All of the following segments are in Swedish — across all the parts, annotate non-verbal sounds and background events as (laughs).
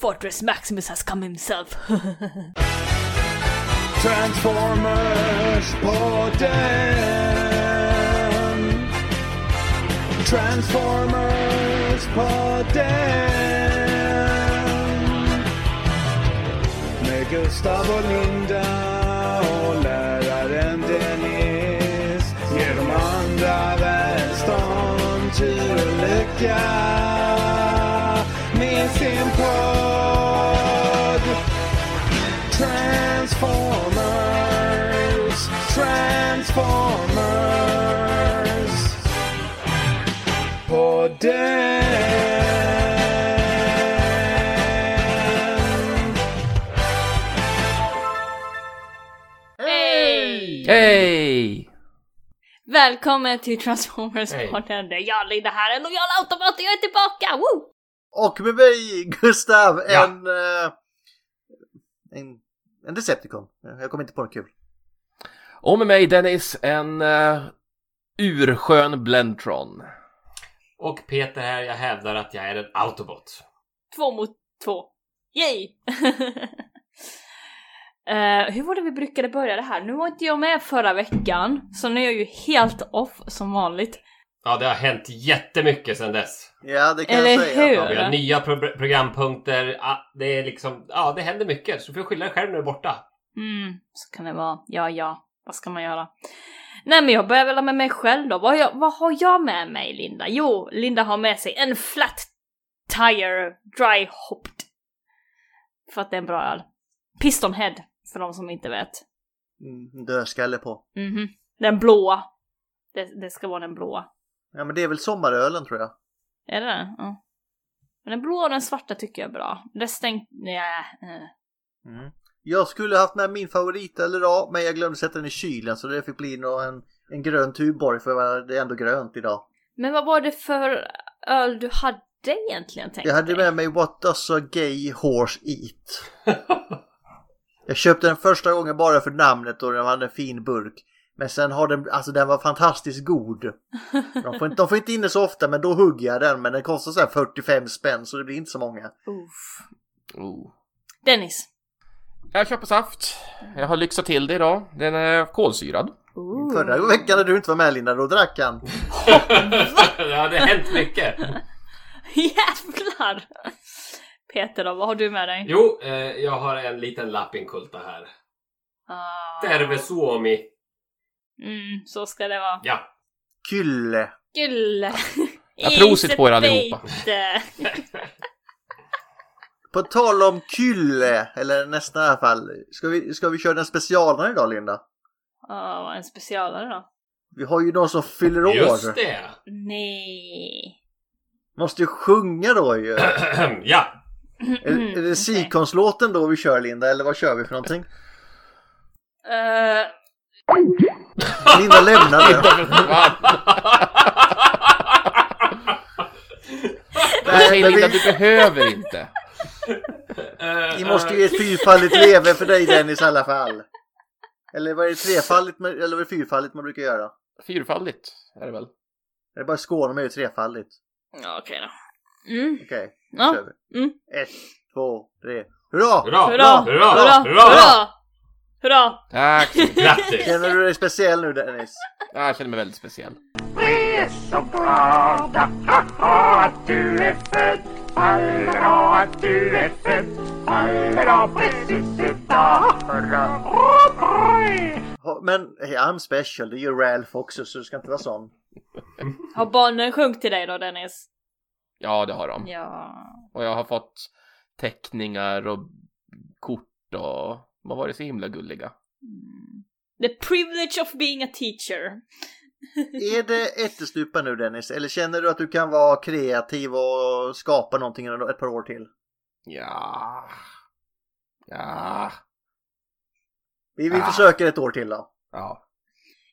Fortress Maximus has come himself. (laughs) Transformers podden Transformers Linda tur och lycka. Med sin podd Transformers, Transformers. Podden. Hej! Hej! Välkommen till Transformers Hej. podden. Det är jag Linda här, en lojal automat och jag är tillbaka! Woo! Och med mig Gustav, Ja. en, eh, en, en Decepticon. Jag kommer inte på något kul. Och med mig Dennis, en uh, urskön Blentron. Och Peter här, jag hävdar att jag är en autobot. Två mot två. Yay! (laughs) Eh, hur var det vi brukade börja det här? Nu var inte jag med förra veckan, så nu är jag ju helt off som vanligt. Ja, det har hänt jättemycket sedan dess. Ja, det kan Eller jag säga. hur? Ja, vi har nya pro- programpunkter. Ja, det är liksom, ja, det händer mycket. Så du får skylla dig själv när du är borta. Mm, så kan det vara. Ja, ja. Vad ska man göra? Nej, men jag börjar väl med mig själv då. Vad, jag, vad har jag med mig, Linda? Jo, Linda har med sig en flat tire dry hopped. För att det är en bra öl. Piston head, för de som inte vet. Mm, dödskalle på. Mhm. Den blåa. Det, det ska vara den blåa. Ja, men det är väl sommarölen tror jag. Är det den? Ja. Men den blåa och den svarta tycker jag är bra. Resten, nej. Mm. Jag skulle haft med min favoritöl idag, men jag glömde sätta den i kylen så det fick bli en, en grön Tuborg för det är ändå grönt idag. Men vad var det för öl du hade egentligen tänkt Jag hade med mig What Does a Gay Horse Eat. (laughs) Jag köpte den första gången bara för namnet och den hade en fin burk. Men sen har den, alltså den var fantastiskt god. De får, inte, de får inte in det så ofta men då hugger jag den men den kostar så här 45 spänn så det blir inte så många. Uff. Oh. Dennis. Jag köper saft. Jag har lyxat till det idag. Den är kolsyrad. Ooh. Förra veckan när du inte var med Linda, då drack han. (laughs) det har hänt mycket. Jävlar! Peter då, vad har du med dig? Jo, eh, jag har en liten lappinkulta här. Ah. Terve Suomi. Mm, så ska det vara. Ja. Kylle. Gulle! Ja, prosit på er allihopa. (laughs) På tal om kylle, eller nästan i alla fall. Ska vi, ska vi köra den specialare idag Linda? Ja, vad en specialare då. Vi har ju någon som fyller år. Just det. Nej. Måste ju sjunga då ju. (clears throat) ja. Är, är det Sikons-låten då vi kör Linda, eller vad kör vi för någonting? Eh, Linda lämnade. Nej Linda, du behöver inte. Eh, Vi måste ju ge ett fyrfaldigt leve för dig Dennis i alla fall. Eller vad är det trefaldigt eller vad är det fyrfaldigt man brukar göra? Fyrfaldigt är det väl? Är det bara Skåne med trefaldigt? ja, okej då. Mm. Okej, Ja. då kör vi. Mm. Ett, två, tre. Hurra! Hurra! Hurra! Hurra! Hurra! Hurra! Hurra! Tack så mycket. Grattis! Känner du dig speciell nu Dennis? Ja, Jag känner mig väldigt speciell. Vi är så glada haha, att du är född Allra att du är född Allra precis idag Hurra, hurra, Ha- Men hey, I'm special, det är ju Ralph också så du ska inte vara sån. Har barnen sjungit till dig då Dennis? Ja, det har de. Ja. Och jag har fått teckningar och kort och vad var det så himla gulliga? Mm. The privilege of being a teacher. (laughs) Är det ättestupa nu Dennis? Eller känner du att du kan vara kreativ och skapa någonting ett par år till? Ja... Ja... Vi, vi Ah. försöker ett år till då. Ja.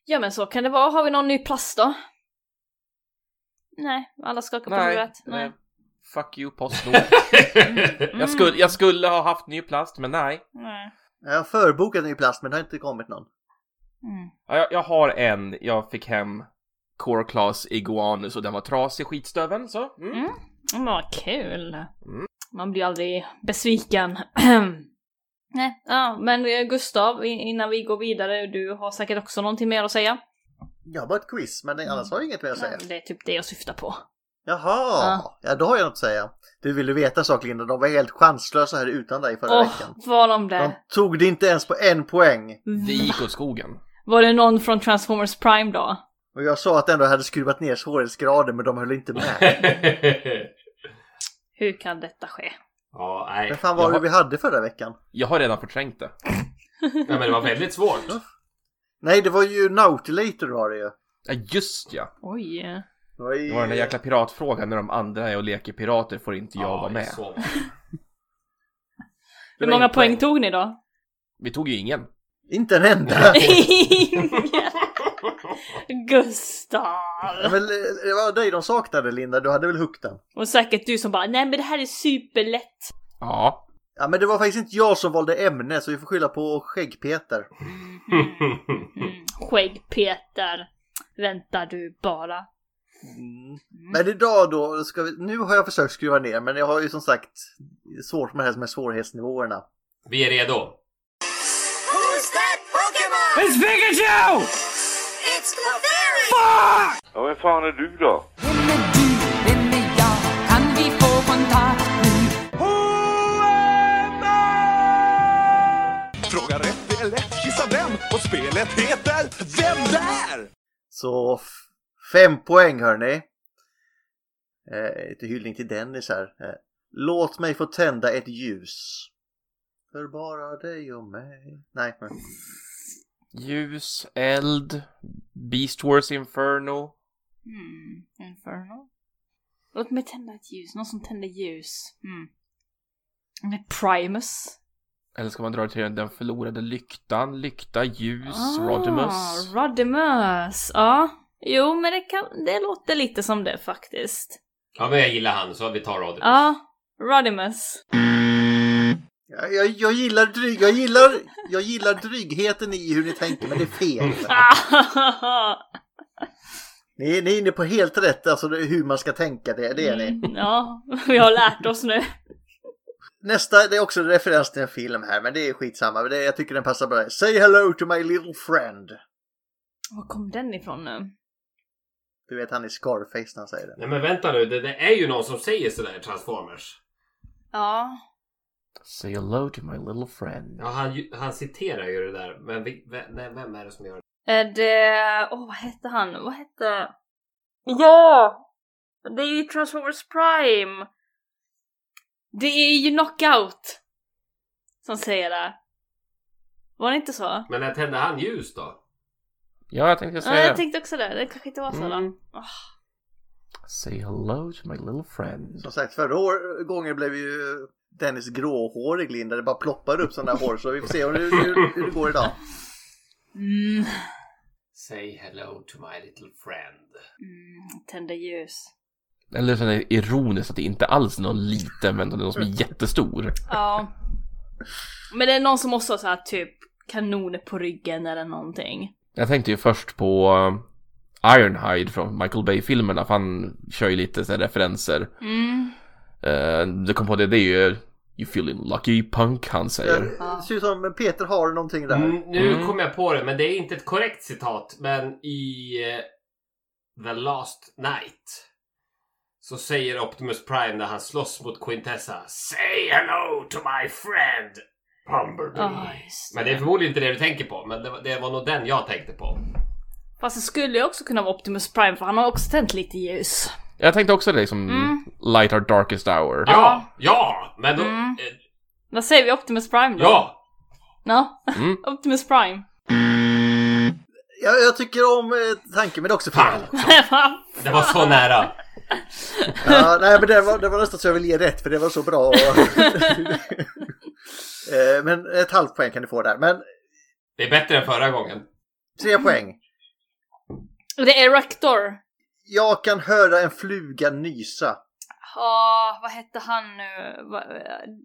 Ja men så kan det vara. Har vi någon ny plast då? Nej, alla skakar på huvudet. Nej. Nej. Fuck you Postnord. (laughs) jag, skulle, jag skulle ha haft ny plast, men nej. Nej. Jag har förbokat ny plast men det har inte kommit någon. Mm. Ja, jag, jag har en, jag fick hem Core Class Iguanus och den var trasig skitstöveln så. Mm. Mm. Vad kul. Mm. Man blir aldrig besviken. (clears throat) Nej, ja, men eh, Gustav, innan vi går vidare, du har säkert också någonting mer att säga? Jag har bara ett quiz, men annars har jag inget mer att säga. Nej, det är typ det jag syftar på. Jaha, ja då har jag något att säga. Du ville veta en sak Linda, de var helt chanslösa här utan dig förra Åh, veckan. var de De det? tog det inte ens på en poäng. Det gick åt skogen. Var det någon från Transformers Prime då? Och jag sa att ändå hade skruvat ner svårighetsgraden men de höll inte med. (laughs) Hur kan detta ske? ja, nej. Men fan var Jag det har- vi hade förra veckan? Jag har redan förträngt det. (laughs) Ja, men det var väldigt svårt. Nej, det var ju Nautilator var det ju. Ja, just ja. Oj. Det var, ju... Det var den där jäkla piratfrågan när de andra är och leker pirater får inte jag vara med. Så (laughs) Hur många poäng tog ni då? Vi tog ju ingen. Inte en enda. (laughs) (laughs) Gustav! Ja, men, eh, det var dig de saknade Linda, du hade väl hookat den? Och säkert du som bara, nej men det här är superlätt. Ja. Ja men det var faktiskt inte jag som valde ämne så vi får skylla på Skägg-Peter. Mm. Skägg-Peter. Väntar du bara. Men idag då, ska vi... nu har jag försökt skruva ner men jag har ju som sagt svårt med det här med svårighetsnivåerna. Vi är redo. Who's that Pokemon? It's Pikachu! It's Clefairy! Ja, vem fan är du då? Vem är du? Vem är jag? Kan vi få kontakt nu? Fråga rätt, är lätt. Gissa vem? Och spelet heter Vem där? Så fem poäng hörni. Eh, lite hyllning till Dennis här. Eh, låt mig få tända ett ljus. För bara dig och mig. Nej, men... Ljus, eld, Beast Wars Inferno. Hmm, Inferno. Låt mig tända ett ljus, någon som tänder ljus. Hmm. Med Primus. Eller ska man dra det till den förlorade lyktan, lykta, ljus, Ah, Rodimus. Rodimus. Ja. Jo, men det, kan, det låter lite som det faktiskt. Ja, men jag gillar han så vi tar Rodimus. Ja, Rodimus. Jag, jag, jag, gillar dryg, jag, gillar, jag gillar drygheten i hur ni tänker men det är fel. (laughs) Ni, ni är inne på helt rätt, alltså hur man ska tänka, det, det är ni. Mm, ja, vi har lärt oss nu. Nästa, det är också en referens till en film här, men det är skitsamma. Det, jag tycker den passar bra. Say hello to my little friend. Var kom den ifrån nu? Du vet han i Scarface när han säger det. Nej men vänta nu, det, det är ju någon som säger sådär i Transformers. Ja. Say hello to my little friend. Ja, han, han citerar ju det där. Men vi, vem, nej, vem är det som gör det? Är det... Åh, vad hette han? Vad hette... Ja! Det är ju Transformers Prime! Det är ju Knockout! Som säger det. Var det inte så? Men när tände han ljus då? Ja, jag tänkte Ja, säga jag det. tänkte också det. Det kanske inte var så Mm. då. Ah. Say hello to my little friend. Som sagt, förra år, gången blev ju Dennis gråhårig Linda. Det bara ploppar upp sådana hår så vi får se hur, hur, hur det (laughs) går idag. Mm. Say hello to my little friend. Mm. Tända ljus. Eller så är det ironiskt att det inte alls är någon liten, men det är någon som är jättestor. Ja. Men det är någon som också har så här typ kanoner på ryggen eller någonting. Jag tänkte ju först på uh, Ironhide från Michael Bay-filmerna, för han kör ju lite så här referenser. Mm. Uh, det kom på det, det är ju You feeling lucky punk, han säger. Det ser ut som Peter har någonting där. Mm, nu Mm. kom jag på det, men det är inte ett korrekt citat. Men i eh, The Last Night så säger Optimus Prime när han slåss mot Quintessa Say hello to my friend Bumblebee. Ja, just men det är förmodligen inte det du tänker på, men det var, det var nog den jag tänkte på. Fast det skulle ju också kunna vara Optimus Prime för han har också tänt lite ljus. Jag tänkte också det som Mm. Light Our Darkest Hour. Ja, ja, men då... Mm. Eh, Vad säger vi Optimus Prime då? ja! Ja, Mm. (laughs) Optimus Prime. Jag, jag tycker om eh, tanken men det är också fel. (laughs) Det var så nära. Ja, nej men det var, det var nästan så jag ville ge rätt för det var så bra. (laughs) Eh, men ett halvt poäng kan du få där. Men Det är bättre än förra gången. tre poäng. det är Rector. Jag kan höra en fluga nysa. Ja, vad hette han nu?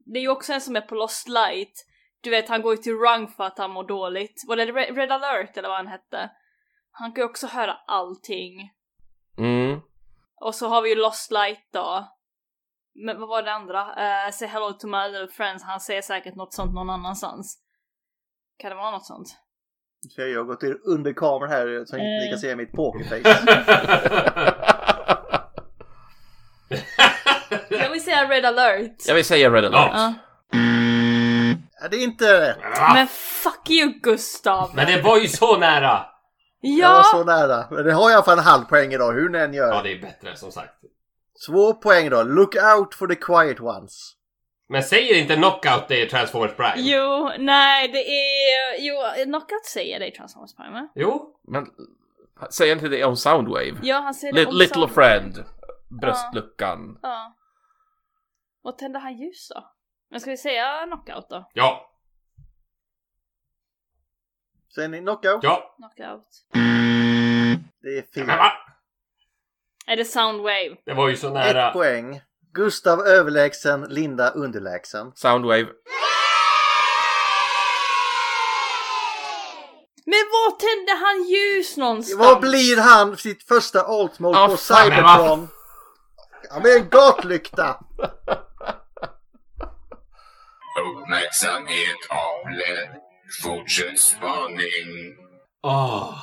Det är ju också en som är på Lost Light. Du vet, han går ju till Rung för att han mår dåligt. Var det Red Red alert eller vad han hette? Han kan ju också höra allting. Mm. Och så har vi ju Lost Light då. Men vad var det andra? Uh, say hello to my little friends. Han säger säkert något sånt någon annanstans. Kan det vara något sånt? Så jag har gått under kameran här så inte ni kan se mitt pokerface. (laughs) Jag vill säga red alert. Jag vill säga Red Alert. Ja. Ja, det är inte rätt. Men fuck you Gustav! Men det var ju så nära! Jag var Ja! så nära. Men det har alla fall en halv poäng idag, hur ni än gör. Ja, det är bättre som sagt. Två poäng då. Look out for the quiet ones. Men säger inte Knockout det är Transformers Prime? Jo, nej det är... Jo, Knockout säger det i Transformers Prime va? Jo. Men säg inte det om Soundwave. Ja, han säger det om little Soundwave. friend. Bröstluckan. Ja. Och tänder han ljus då? Men ska vi säga Knockout då? Ja. Säger ni knockout? Ja. Knockout. Det är fel. Är det Soundwave? Det var ju så Ett nära. poäng. Gustav överlägsen, Linda underlägsen. Soundwave. Men var tände han ljus någonstans? Vad blir han sitt första alt mode Ja, på Cybertron? Ja, med en gatlykta! Uppmärksamhet avledd. Fortsätt spaning. Åh.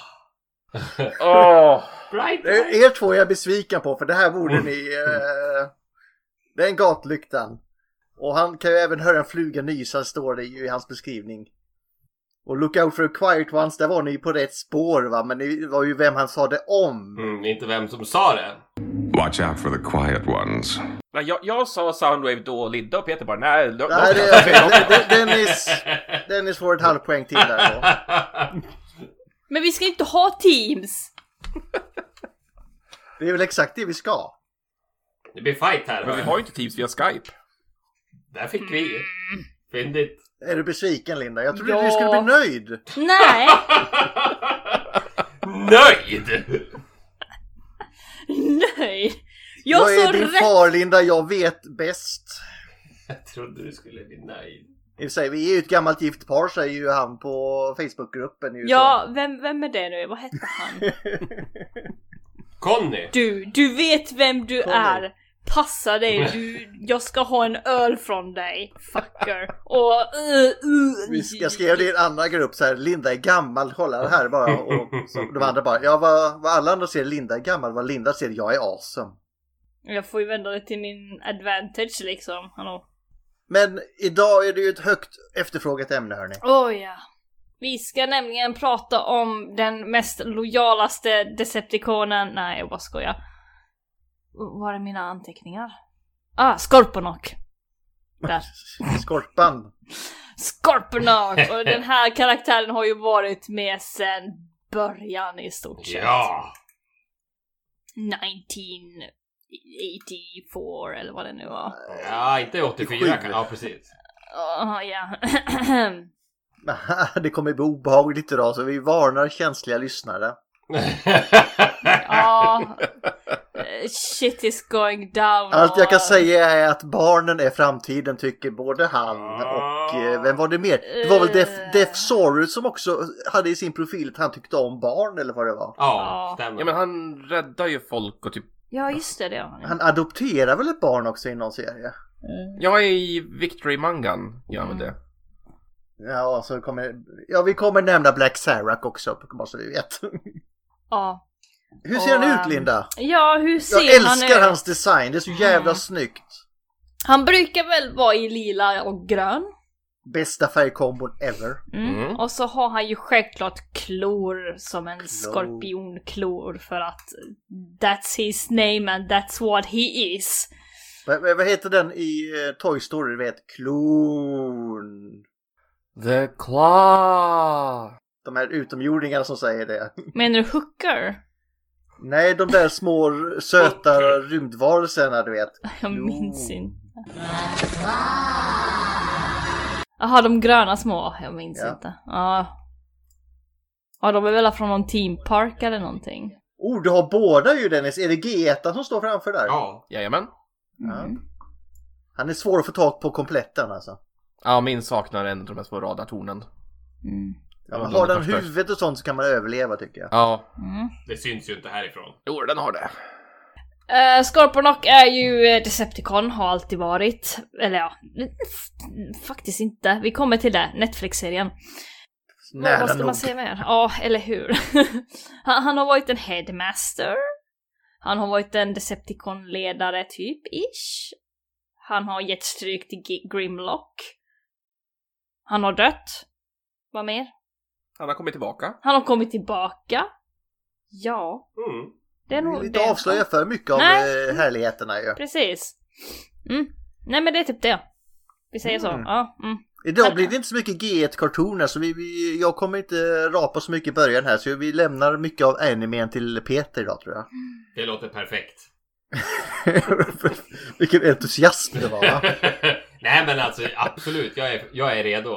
Åh! Bright. Eh, Er två är jag besviken på för det här borde ni... Eh, det är en gatlyktan. Och han kan ju även höra en fluga nysa står det ju i hans beskrivning. Och Look out for the quiet ones, där var ni ju på rätt spår va, men det var ju vem han sa det om. Mm, inte vem som sa det. Watch out for the quiet ones. Men Jag, jag sa Soundwave då och Lidda och Peter bara nej. Nej, det, det, Dennis, Dennis får ett halvt poäng till där då. Men vi ska inte ha Teams! Det är väl exakt det vi ska. Det blir fight här. Men vi har ju inte Teams via Skype. Där fick vi. Fyndigt. Är du besviken Linda? Jag trodde Ja. du skulle bli nöjd. Nej! (laughs) Nöjd! Nej! Jag, Jag är sa din rätt! far Linda, jag vet bäst. Jag trodde du skulle bli nöjd. I och för sig, vi är ju ett gammalt gift par säger ju han på Facebookgruppen. ju, Ja, vem, vem är det nu? Vad hette han? (laughs) Conny! Du, du vet vem du Kom är! Passa dig, du, jag ska ha en öl från dig, fucker. Och... Uh, uh, Vi ska skriva i en annan grupp så här, Linda är gammal, kolla det här bara. Och så (laughs) de andra bara, ja vad, vad alla andra ser Linda är gammal, vad Linda ser jag är awesome. Jag får ju vända det till min advantage liksom, hallå. Men idag är det ju ett högt efterfrågat ämne hörni. Oh ja. Vi ska nämligen prata om den mest lojalaste Decepticonen. Nej, jag bara skojar. Var är mina anteckningar? Ah, Skorponok! Där. (laughs) Skorpan. Skorponok! (laughs) Och den här karaktären har ju varit med sen början i stort sett. Ja! 1984 eller vad det nu var. Ja, inte 84 kan... Ja, precis. Oh, ja. (clears throat) (laughs) Det kommer bli obehagligt idag så vi varnar känsliga lyssnare. (laughs) Ja. eh, (laughs) Shit is going down. Allt jag kan säga är att barnen är framtiden tycker både han och eh, vem var det mer? Det var väl Def, Def Sorus som också hade i sin profil att han tyckte om barn eller vad det var. Ja, stämmer. Ja men han räddar ju folk och typ... Ja, just det, det har han. Han adopterar väl ett barn också i någon serie? Jag är i Victory-mangan, gör han väl det? Ja, så kommer, ja vi kommer nämna Black Sarac också, bara så vi vet. Ja. Hur ser Och, han ut ehm, Linda? Ja, hur ser Jag han älskar ut? hans design, det är så jävla Mm. snyggt. Han brukar väl vara i lila och grön? Bästa färgkombon ever. Mm. Mm. Och så har han ju självklart klor som en skorpionklor för att that's his name and that's what he is. Vad, vad heter den i eh, Toy Story, du vet? Klon. The Claw! De här utomjordingarna som säger det. Menar du hooker? Nej, de där små söta rymdvarelserna du vet. (laughs) Jag minns inte. Jaha, de gröna små? Jag minns Ja. inte. Ja. Ja, de är väl från någon team park eller någonting. Oh, du har båda ju Dennis. Är det G1 som står framför där? Ja. Jajamän. Ja. Han är svår att få tag på kompletten alltså. Ja, min saknar en av de här små radartornen. Mm. Ja, men har den huvudet och sånt så kan man överleva tycker jag. Ja. Mm. Det syns ju inte härifrån. Jo, den har det. Uh, Scorponok är ju eh, Decepticon, har alltid varit. Eller ja, faktiskt inte. Vi kommer till det, Netflix-serien. Vad, Nära vad ska nog. man säga mer? Ja, eller hur? (laughs) han, han har varit en headmaster. Han har varit en Decepticon-ledare typ, ish. Han har gett stryk till G- Grimlock. Han har dött. Vad mer? Han har kommit tillbaka. Han har kommit tillbaka. Ja, Mm. Det är Vi nog vill inte det. avslöja för mycket av Nej. eh, härligheterna ju. Precis. Mm. Nej men det är typ det. Vi säger så. Mm. Ja. Mm. Idag blir det inte så mycket G1-kartoner så vi, vi, jag kommer inte rapa så mycket i början här så vi lämnar mycket av animen till Peter idag tror jag. Det låter perfekt. (laughs) Vilken entusiasm det var va? (laughs) Nej men alltså absolut, jag är, jag är redo.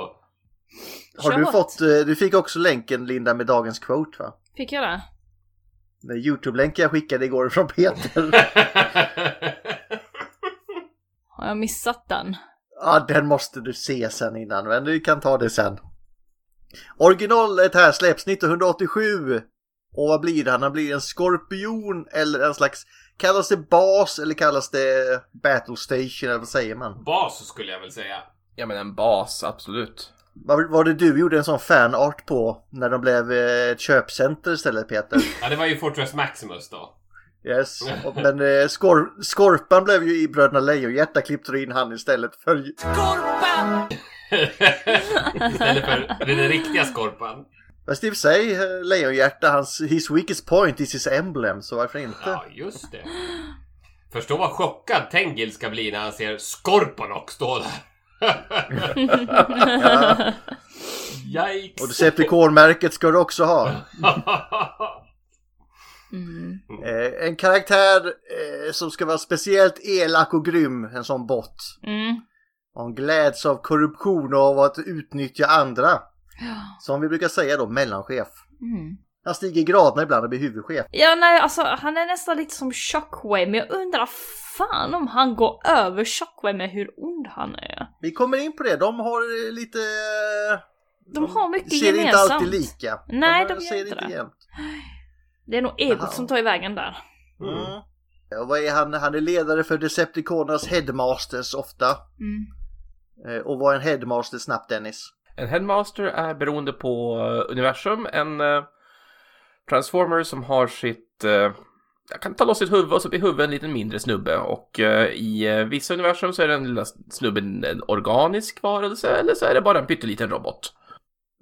Har Kör du fått, eh, du fick också länken Linda med dagens quote va? Fick jag det? Den Youtube-länken jag skickade igår från Peter. (laughs) Har jag missat den? Ja, den måste du se sen innan, men du kan ta det sen. Originalet här släpps 1987. Och vad blir det? Han blir en skorpion eller en slags... Kallas det bas eller kallas det battle station eller vad säger man? Bas skulle jag väl säga. Ja men en bas, absolut. Vad var det du gjorde en sån fanart på när de blev eh, ett köpcenter istället Peter? (laughs) Ja det var ju Fortress Maximus då. Yes. (laughs) Men eh, skor, Skorpan blev ju i Bröderna Lejonhjärta klippte du in han istället för... Skorpan! (laughs) Istället för den riktiga skorpan. Fast i och för sig, Lejonhjärta, hans his weakest point is his emblem, så varför inte? Ja, just det. Förstå vad chockad Tengil ska bli när han ser Skorponok stå där. Yikes! Och Decepticon-märket ska du också ha. Mm. Eh, en karaktär eh, som ska vara speciellt elak och grym, en sån bot. Mm. Han gläds av korruption och av att utnyttja andra. Ja. Som vi brukar säga då, mellanchef. Mm. Han stiger i graderna ibland och blir huvudchef. Ja, nej, alltså han är nästan lite som Shockwave, men jag undrar fan om han går över Shockwave med hur ond han är. Vi kommer in på det, de har eh, lite... eh, De har mycket ser gemensamt. inte alltid lika. Nej, de de gör ser inte det. jämt. Det är nog egot Jaha. som tar i vägen där. Mm. Och vad är han? Han är ledare för Decepticonernas headmasters ofta. Mm. Eh, Och vad är en headmaster snabbt Dennis? En headmaster är beroende på universum en eh, transformer som har sitt... eh, jag kan ta loss sitt huvud och så blir huvudet en liten mindre snubbe och eh, i eh, vissa universum så är den lilla snubben en organisk varelse eller så är det bara en pytteliten robot.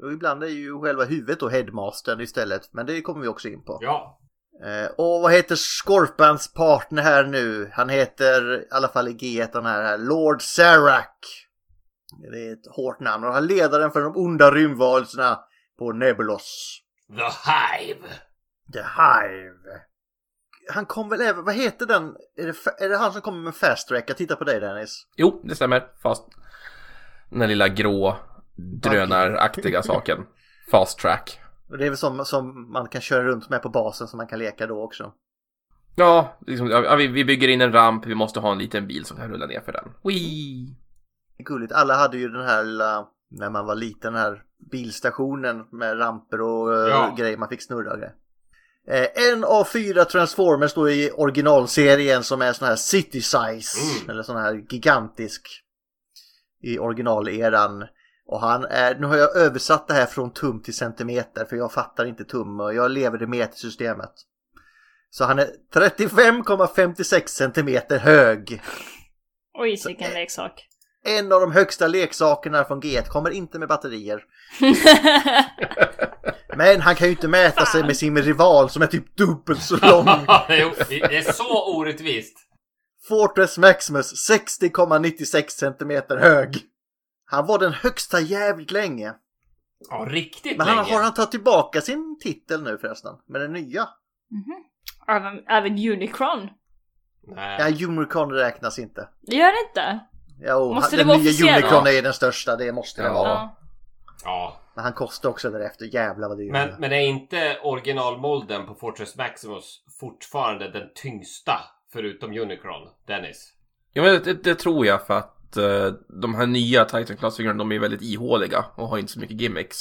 Och ibland är ju själva huvudet då headmastern istället. Men det kommer vi också in på. Ja. Eh, och vad heter Scorpans partner här nu? Han heter, i alla fall i G1 den här, här Lord Sarak. Det är ett hårt namn och han är ledaren för de onda rymdvarelserna på Nebulos. The Hive. The Hive. Han kom väl även, vad heter den? Är det, är det han som kommer med Fast Track? Jag tittar på dig Dennis. Jo, det stämmer. Fast den där lilla grå drönaraktiga saken. Fast track. Det är väl som, som man kan köra runt med på basen som man kan leka då också. Ja, liksom, ja vi, vi bygger in en ramp, vi måste ha en liten bil som kan rulla ner för den. Wee! Det är gulligt. Alla hade ju den här lilla, när man var liten, den här bilstationen med ramper och eh, Ja. grejer man fick snurra och grejer. Eh, en av fyra Transformers då i originalserien som är sån här city size. Mm. Eller sån här gigantisk. I originaleran. Och han är, nu har jag översatt det här från tum till centimeter för jag fattar inte tum och jag lever det metersystemet. Så han är 35,56 centimeter hög. Oj, vilken leksak. En av de högsta leksakerna från G1 kommer inte med batterier. (laughs) Men han kan ju inte mäta sig med sin rival som är typ dubbelt så lång. (laughs) Det är så orättvist. Fortress Maximus 60,96 centimeter hög. Han var den högsta jävligt länge. Ja, riktigt Men han, länge. har han tagit tillbaka sin titel nu förresten? Med den nya? även, även Unicron. Nej. Ja, Unicron räknas inte. Det gör det inte? Jo, Måste han, det den vara nya? Unicron är den största, det måste det Ja. vara. Ja. Men han kostar också därefter, jävlar vad dyr Men, han är. men är inte originalmolden på Fortress Maximus fortfarande den tyngsta förutom Unicron, Dennis? Ja, men det, det tror jag för att eh, de här nya Titan Class-figurerna de är väldigt ihåliga och har inte så mycket gimmicks.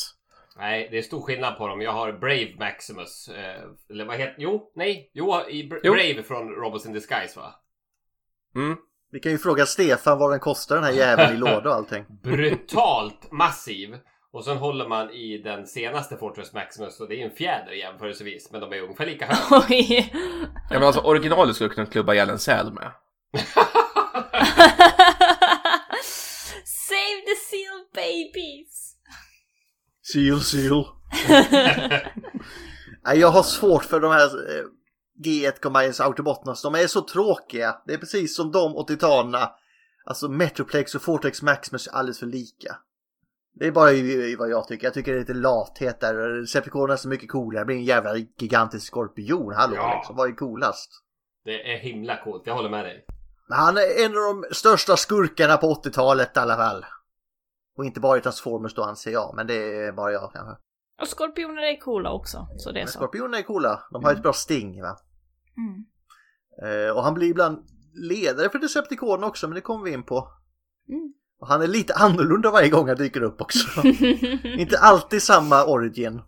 Nej, det är stor skillnad på dem. Jag har Brave Maximus. Eh, eller vad heter... Jo, nej. Jo, i Bra- Jo. Brave från Robots in Disguise va? Mm. Vi kan ju fråga Stefan vad den kostar den här jäveln i (laughs) låda och allting. Brutalt massiv. Och sen håller man i den senaste Fortress Maximus och det är en fjäder jämförelsevis. Men de är ungefär lika höga. (laughs) Oj. Ja, men alltså originalet skulle kunna klubba ihjäl en säl med. (laughs) Save the seal babies! Seal, seal. Jag har svårt för de här eh, G1 Combines Autobotnas. De är så tråkiga. Det är precis som de och Titanerna. Alltså Metroplex och Fortex Maximus är alldeles för lika. Det är bara vad jag tycker. Jag tycker det är lite lathet där. Decepticonerna är så mycket coolare. Det blir en jävla gigantisk skorpion. Hallå Ja. liksom. Vad är coolast? Det är himla coolt. Jag håller med dig. Men han är en av de största skurkarna på 80-talet i alla fall. Och inte bara i Transformers då anser jag. Men det är bara jag kanske. Och skorpioner är coola också, så det är så. skorpioner är coola. De har ett bra sting va. Mm. Eh, och han blir ibland ledare för Decepticon också, men det kommer vi in på. Mm. Och han är lite annorlunda varje gång han dyker upp också. (laughs) Inte alltid samma origin.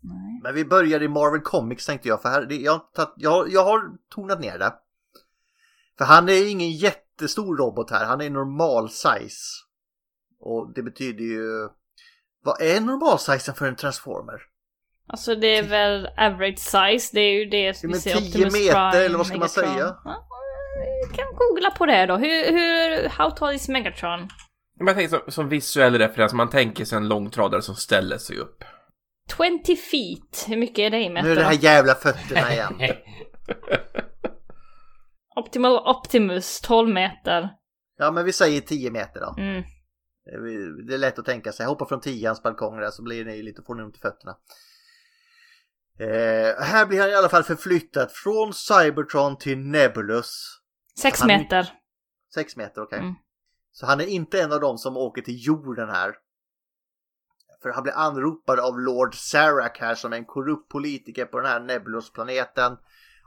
Nej. Men vi börjar i Marvel Comics tänkte jag, för här, det, jag, har tagit- jag, jag har tonat ner det. För han är ingen jättestor robot här, han är normal size. Och det betyder ju... Vad är normal size för en transformer? Alltså det är väl average size, det är ju det vi ser 10 Optimus meter, Prime, eller vad ska man Megatron. säga? Ja, vi kan googla på det då. Hur, hur, how tall is Megatron? Men jag tänker som, som visuell referens, man tänker sig en långtradare som ställer sig upp. 20 feet, hur mycket är det i meter Nu är det här jävla fötterna igen. (laughs) Optimal Optimus, 12 meter. Ja men vi säger 10 meter då. Mm. Det är- Det är lätt att tänka sig. Hoppa från tians balkong där så blir ni lite, får ni ont i fötterna. Eh, här blir han i alla fall förflyttad från Cybertron till Nebulus. 6 Han- meter. 6 meter, okej. Mm. Så han är inte en av dem som åker till jorden här. För han blir anropad av Lord Sarak här som är en korrupt politiker på den här Nebulus-planeten.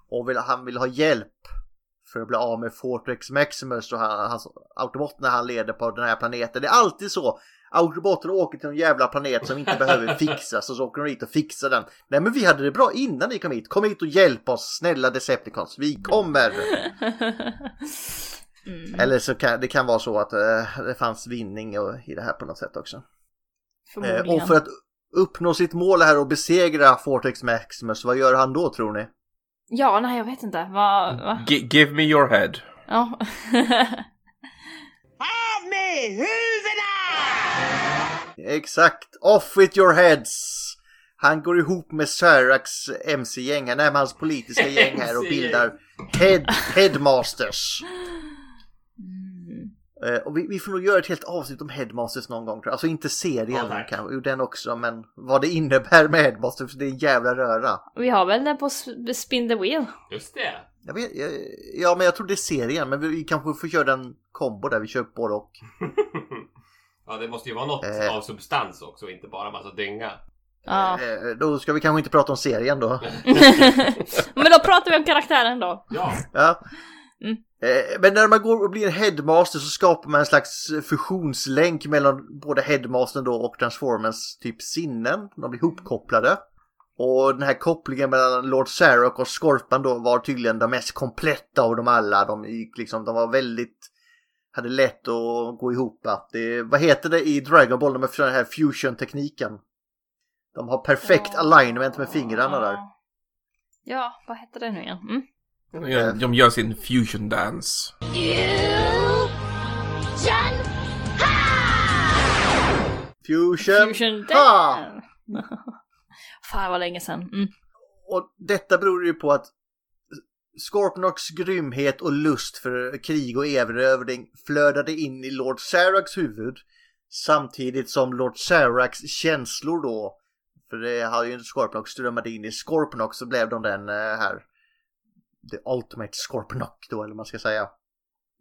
Och vill, han vill ha hjälp för att bli av med Fortrex Maximus och han, hans autoboterna han leder på den här planeten. Det är alltid så. Autoboter åker till en jävla planet som inte behöver (laughs) fixas och så åker de dit och fixar den. Nej men vi hade det bra innan ni kom hit. Kom hit och hjälp oss snälla Decepticons. Vi kommer! (laughs) mm. Eller så kan det kan vara så att eh, det fanns vinning och, i det här på något sätt också. Eh, och för att uppnå sitt mål här och besegra Fortex Maximus, vad gör han då tror ni? Ja, nej jag vet inte. Va? G- give me your head. Ja. (laughs) Exakt, off with your heads! Han går ihop med Sarax MC-gäng, han är med hans politiska gäng här och (laughs) bildar head, Headmasters. Mm. Eh, och vi, vi får nog göra ett helt avsnitt om Headmasters någon gång tror jag. Alltså inte serien, Ja, kanske, den också, men vad det innebär med Headmasters, det är en jävla röra. Vi har väl den på Spin the Wheel? Just det. Jag vet, jag, ja, men jag tror det är serien, men vi, vi kanske får köra en kombo där vi kör både och. (laughs) ja, det måste ju vara något Eh. av substans också, inte bara massa dynga. Ja. Eh, då ska vi kanske inte prata om serien då. (laughs) Men då pratar vi om karaktären då. Ja, Ja. Mm. Eh, Men när man går och blir en headmaster så skapar man en slags fusionslänk mellan både headmastern då och transformers typ sinnen. De blir hopkopplade. Och den här kopplingen mellan Lord Sarok och Scorpan då var tydligen den mest kompletta av dem alla. De, gick liksom, de var väldigt, hade lätt att gå ihop. Det, vad heter det i Dragon Ball, de den här fusion-tekniken? De har perfekt alignment med fingrarna där. Ja, vad hette det nu igen? Mm. De gör, de gör sin fusion dance. Fusion! Fusion Ha! Dan. (laughs) Fan vad länge sedan. Mm. Och detta beror ju på att Scorpnocks grymhet och lust för krig och erövring flödade in i Lord Saraks huvud samtidigt som Lord Saraks känslor då för det hade ju inte Scorpnock strömmade in i Scorpnock så blev de den eh, här The Ultimate Scorpnock då eller vad man ska säga.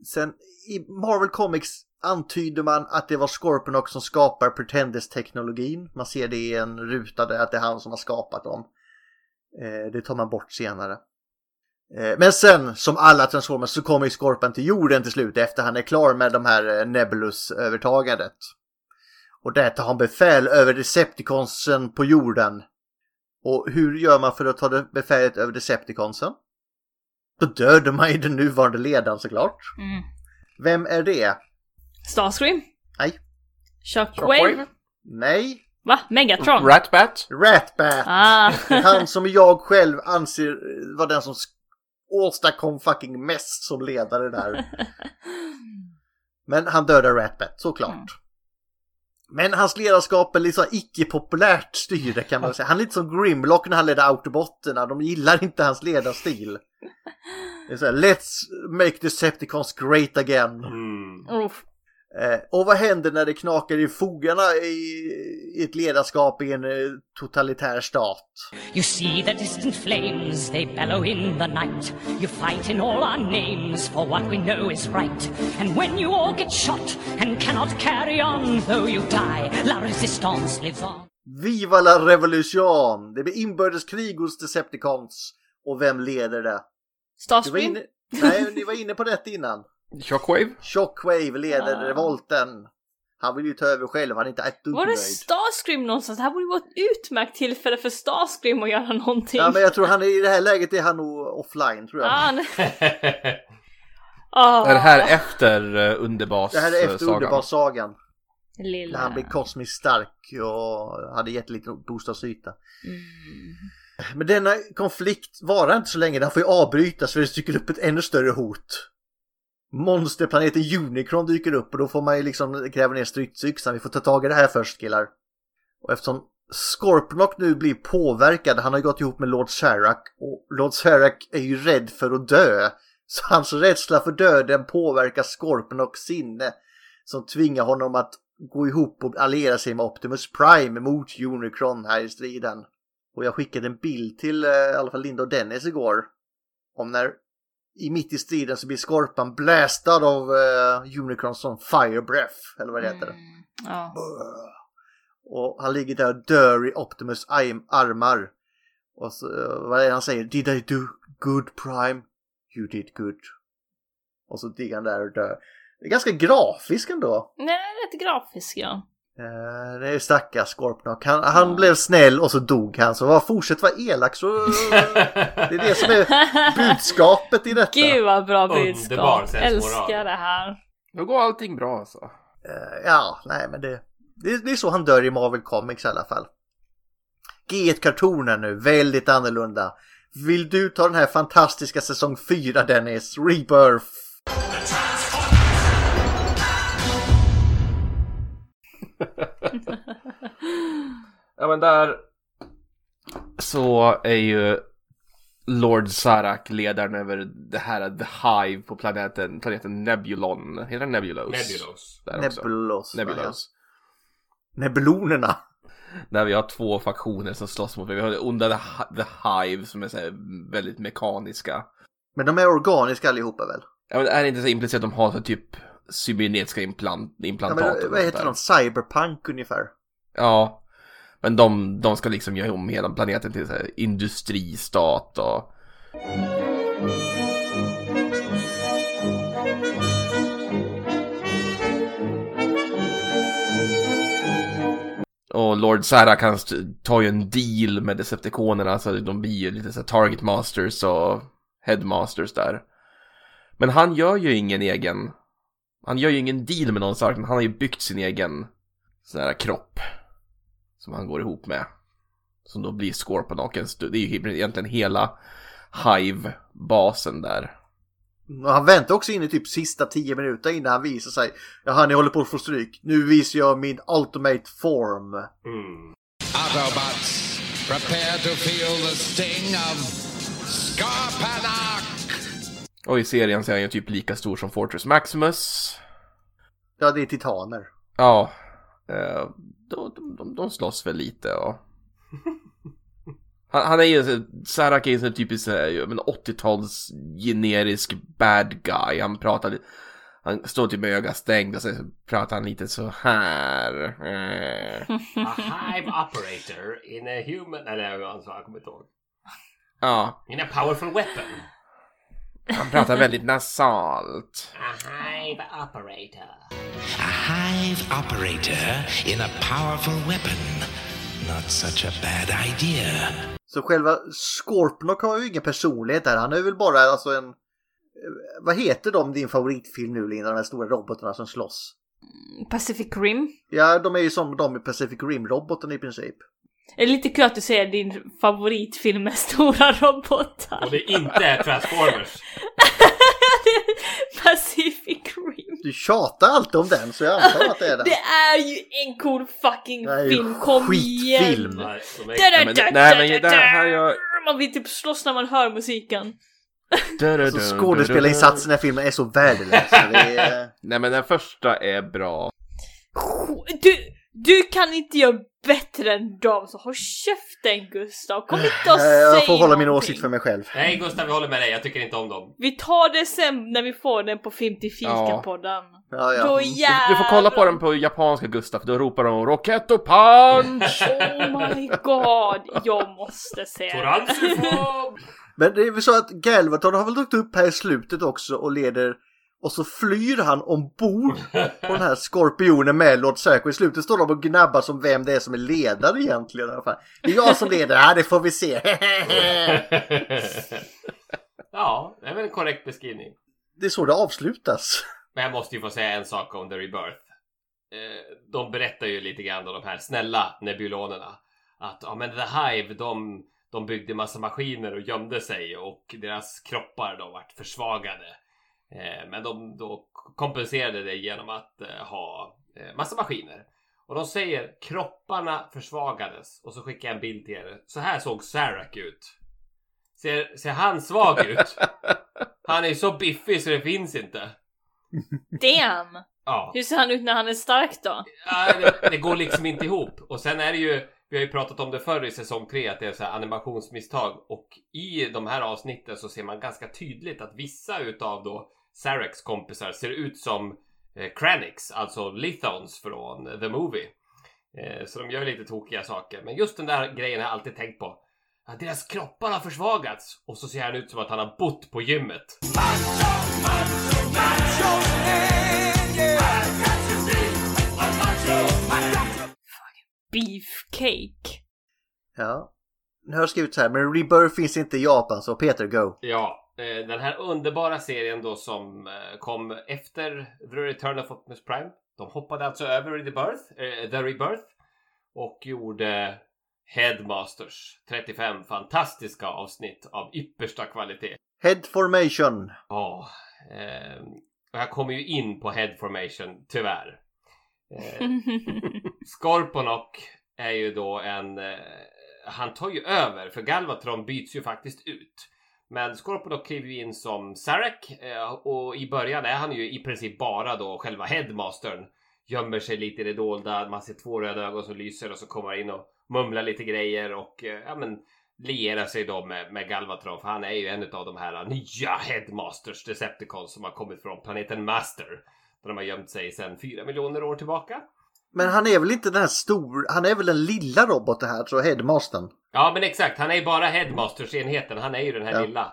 Sen i Marvel Comics antyder man att det var Scorpionox som skapar Pretenders-teknologin. Man ser det i en ruta där att det är han som har skapat dem. Eh, det tar man bort senare. Eh, men sen, som alla Transformers, så kommer ju Scorpion till jorden till slut efter han är klar med de här eh, Nebulus-övertagandet. Och där tar han befäl över Decepticonsen på jorden. Och hur gör man för att ta det befälet över Decepticonsen? Då dödar man ju den nuvarande ledaren såklart. Mm. Vem är det? Starscream? Nej. Shockwave? Shockwave? Nej. Va? Megatron? Ratbat? Ratbat! ah. (laughs) Han som jag själv anser var den som åstadkom fucking mest som ledare där. (laughs) Men han dödar Ratbat, såklart. Mm. Men hans ledarskap är liksom icke-populärt styre kan man (laughs) säga. Han är lite som Grimlock när han ledde Autobotterna. De gillar inte hans ledarstil. Det är så här, Let's make Decepticons great again. Mm. Eh, och vad händer när det knakar i fogarna i ett ledarskap i en eh, totalitär stat? You see the distant flames, they bellow in the night. You fight in all our names for what we know is right. And when you all get shot and cannot carry on, though you die, la resistance lives on. Viva la revolution! Det blir inbördeskrig hos Decepticons. Och vem leder det? Starscream? inne... Nej, ni var inne på det innan. Shockwave? Shockwave leder Ah. revolten. Han vill ju ta över själv, han är inte ett dugg Var det. Starscream någonstans? Det här borde ju vara ett utmärkt tillfälle för Starscream att göra någonting. Ja, men jag tror han är i det här läget är han nog offline tror jag. Ah, nej. (laughs) Ah, Är det här efter uh, Underbas Det här är efter sagan? Underbarsagan. Lilla... När han blev kosmiskt stark och hade jätteliten bostadsyta. Mm. Men denna konflikt varar inte så länge, den får ju avbrytas för det dyker upp ett ännu större hot. Monsterplaneten Unicron dyker upp och då får man ju liksom gräva ner stridsyxan. Vi får ta tag i det här först killar. Och eftersom Scorpnock nu blir påverkad, han har ju gått ihop med Lord Sharak och Lord Sharak är ju rädd för att dö. Så hans rädsla för döden påverkar Scorpnocks sinne som tvingar honom att gå ihop och alliera sig med Optimus Prime mot Unicron här i striden. Och jag skickade en bild till eh, i alla fall Linda och Dennis igår. Om när i mitt i striden så blir Skorpan blästad av eh, Unicron som Fire Breath, eller vad det heter. Mm. Ja. Och han ligger där och dör i Optimus arm- armar. Och så, eh, vad är det han säger? Did I do good Prime? You did good. Och så ligger han där och dör. Det är ganska grafiskt ändå. Nej, rätt grafisk ja. Eh, det är stackars Scorponok. Han, han blev snäll och så dog han. Så var, fortsätt vara elak så... det är det som är budskapet i detta. Gud vad bra budskap. Älskar det här. Då går allting bra alltså. Eh, ja, nej men det, det, det är så han dör i Marvel Comics i alla fall. G1-kartonen nu, väldigt annorlunda. Vill du ta den här fantastiska säsong 4 Dennis? Rebirth. Ja men där så är ju Lord Sarak ledaren över det här The Hive på planeten, planeten Nebulon. Heter den Nebulos? Nebulos. Där. Nebulos. Nebulos. Nebulonerna. Där vi har två faktioner som slåss mot Vi har det onda The, Hi- The Hive som är så här väldigt mekaniska. Men de är organiska allihopa väl? Ja, men är det inte så implicerat att de har så typ cybernetiska implant, Ja, implantat? men, och vad heter de? Cyberpunk ungefär. Ja. Men de, de ska liksom göra om hela planeten till så här industristat och... Och Lord st- tar ju en deal med Decepticonerna så de blir ju lite så Target Masters och Headmasters där. Men han gör ju ingen egen... Han gör ju ingen deal med någon Sarak, men han har ju byggt sin egen sån här kropp. Som han går ihop med. Som då blir Scorponokens, det är ju egentligen hela Hive-basen där. Han väntar också in i typ sista 10 minuter innan han visar sig. Jaha, ni håller på att få stryk. Nu visar jag min ultimate form. Mm. Autobots, prepare to feel the sting of Scarpanak! Och i serien så är han ju typ lika stor som Fortress Maximus. Ja, det är titaner. Ja, eh, de, de, de, slåss väl lite och... (laughs) Han, han är ju, så- Sarak är ju en typisk så här, jag menar, 80-tals generisk bad guy. Han pratar han står typ med ögat stängt och så pratar han lite så här. Eh. A hive operator in a human... Eller jag kommer inte ihåg. Ja, In a powerful weapon. Han pratar väldigt nasalt. A hive operator. A hive operator in a powerful weapon. Not such a bad idea. Så själva Scorponok har ju ingen personlighet där. Han är väl bara alltså en... eh, Vad heter de din favoritfilm nu Linda? De här stora robotarna som slåss. Pacific Rim. Ja, de är ju som de i Pacific Rim-roboten i princip. Det är lite kul att du säger din favoritfilm med stora robotar. Och det inte är Transformers. (laughs) Pacific Rim. Du tjatar alltid om den så jag antar att det är den. Det är ju en cool fucking Det är ju film, kom skitfilm. igen! Nej, men- da. gör- Man vill typ slåss när man hör musiken. Så skådespelarinsatsen i filmen är så värdelös. Är... Nej men den första är bra. Du, du kan inte göra bättre än dem, så håll käften Gustav. Kom inte och Eh, säg Jag får hålla min någonting. åsikt för mig själv. Nej Gustav, vi håller med dig. Jag tycker inte om dem. Vi tar det sen när vi får den på Film till Fika-podden. Ja, ja. Då Du, jävlar. du får kolla på den på japanska Gustav, då ropar de Rocketto Punch! (laughs) Oh my god, jag måste se den. Men det är väl så att Galvaton har väl dykt upp här i slutet också och leder och så flyr han ombord (laughs) på den här skorpionen med Lord Serco. I slutet står de och gnabbar som vem det är som är ledare egentligen. Det är jag som leder, ja det får vi se. (laughs) ja, det är väl en korrekt beskrivning. Det är så det avslutas. Men jag måste ju få säga en sak om The Rebirth. Eh, de berättar ju lite grann om de här snälla nebulonerna. Att ja, men The Hive, de, de byggde massa maskiner och gömde sig och deras kroppar de vart försvagade. Eh, men de då kompenserade det genom att eh, ha eh, massa maskiner. Och de säger kropparna försvagades och så skickar jag en bild till er. Så här såg Sarak ut. Ser, ser han svag ut? (laughs) Han är så biffig så det finns inte. Damn! Ja. Hur ser han ut när han är stark då? Ja, det, det går liksom inte ihop. Och sen är det ju, vi har ju pratat om det förr i säsong 3, att det är så här animationsmisstag. Och i de här avsnitten så ser man ganska tydligt att vissa utav då Sareks kompisar ser ut som eh, Kranix, alltså Lithons från The Movie. Eh, så de gör lite tokiga saker. Men just den där grejen har jag alltid tänkt på. Att deras kroppar har försvagats. Och så ser han ut som att han har bott på gymmet. Beefcake. Ja. Nu har jag skrivit så här, men Rebirth finns inte i Japan så Peter Go. Ja, den här underbara serien då som eh, kom efter The Return of Optimus Prime. De hoppade alltså över Rebirth, eh, The Rebirth och gjorde Headmasters 35 fantastiska avsnitt av yppersta kvalitet. Head Formation. Ja, eh, och jag kommer ju in på Head Formation tyvärr. Eh, (laughs) Scorponok är ju då en... Eh, han tar ju över för Galvatron byts ju faktiskt ut. Men Scorponok kliver ju in som Sarek eh, och i början är han ju i princip bara då själva headmastern. Gömmer sig lite i det dolda, man ser två röda ögon som lyser och så kommer han in och mumlar lite grejer och eh, ja men lierar sig då med, med Galvatron för han är ju en av de här nya headmasters Decepticons som har kommit från planeten Master. Där de har gömt sig sedan fyra miljoner år tillbaka. Men han är väl inte den här stor, han är väl den lilla roboten här, så Headmastern. Ja men exakt, han är ju bara Headmasters-enheten. Han är ju den här Ja. lilla.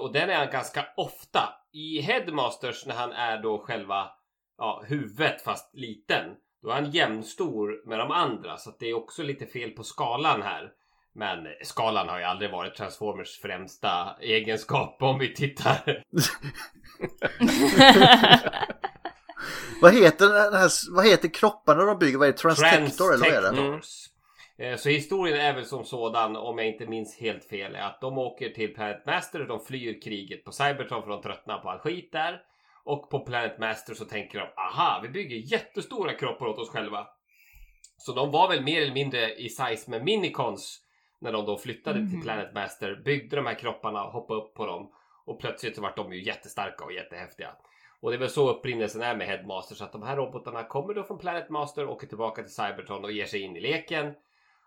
Och den är han ganska ofta. I Headmasters när han är då själva ja, huvudet fast liten. Då är han jämnstor med de andra så att det är också lite fel på skalan här. Men skalan har ju aldrig varit Transformers främsta egenskap om vi tittar. (laughs) Vad heter, den här, vad heter kropparna de bygger? Vad är det? Transtector eller vad är det? Eh, Så historien är väl som sådan, om jag inte minns helt fel, är att de åker till Planet Master, de flyr kriget på Cybertron för de tröttnar på all skit där. Och på Planet Master så tänker de, aha, vi bygger jättestora kroppar åt oss själva. Så de var väl mer eller mindre i size med Minicons när de då flyttade till Mhm. Planet Master, byggde de här kropparna och hoppade upp på dem. Och plötsligt så vart de ju jättestarka och jättehäftiga. Och det är väl så upprinnelsen är med Headmaster, så att de här robotarna kommer då från Planet Master, åker tillbaka till Cybertron och ger sig in i leken.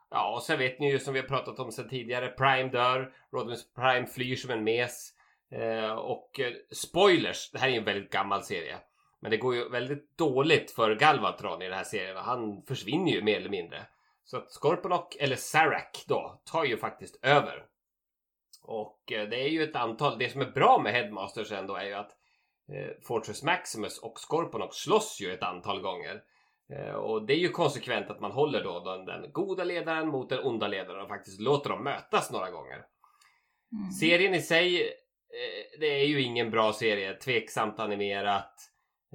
Ja, och sen vet ni ju som vi har pratat om sedan tidigare, Prime dör, Rodimus Prime flyr som en mes. Eh, och eh, spoilers, det här är ju en väldigt gammal serie. Men det går ju väldigt dåligt för Galvatron i den här serien. Han försvinner ju mer eller mindre. Så att Scorponok, eller Sarak då, tar ju faktiskt över. Och eh, det är ju ett antal, det som är bra med Headmasters ändå är ju att eh, Fortress Maximus och Scorponok slåss ju ett antal gånger. Eh, och det är ju konsekvent att man håller då den, goda ledaren mot den onda ledaren och faktiskt låter dem mötas några gånger. Serien i sig, eh, det är ju ingen bra serie. Tveksamt animerat.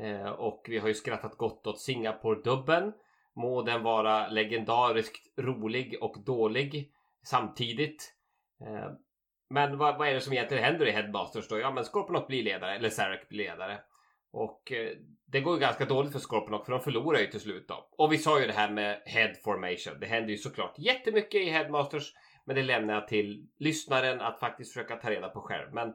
Eh, och vi har ju skrattat gott åt Singapore-dubben. Må den vara legendariskt rolig och dålig samtidigt. Men vad, vad är det som egentligen händer i Headmasters då? Ja men Scorponok blir ledare, eller Sarek blir ledare. Och eh, det går ju ganska dåligt för Scorponok för de förlorar ju till slut då. Och vi sa ju det här med Head Formation. Det händer ju såklart jättemycket i Headmasters. Men det lämnar jag till lyssnaren att faktiskt försöka ta reda på själv. Men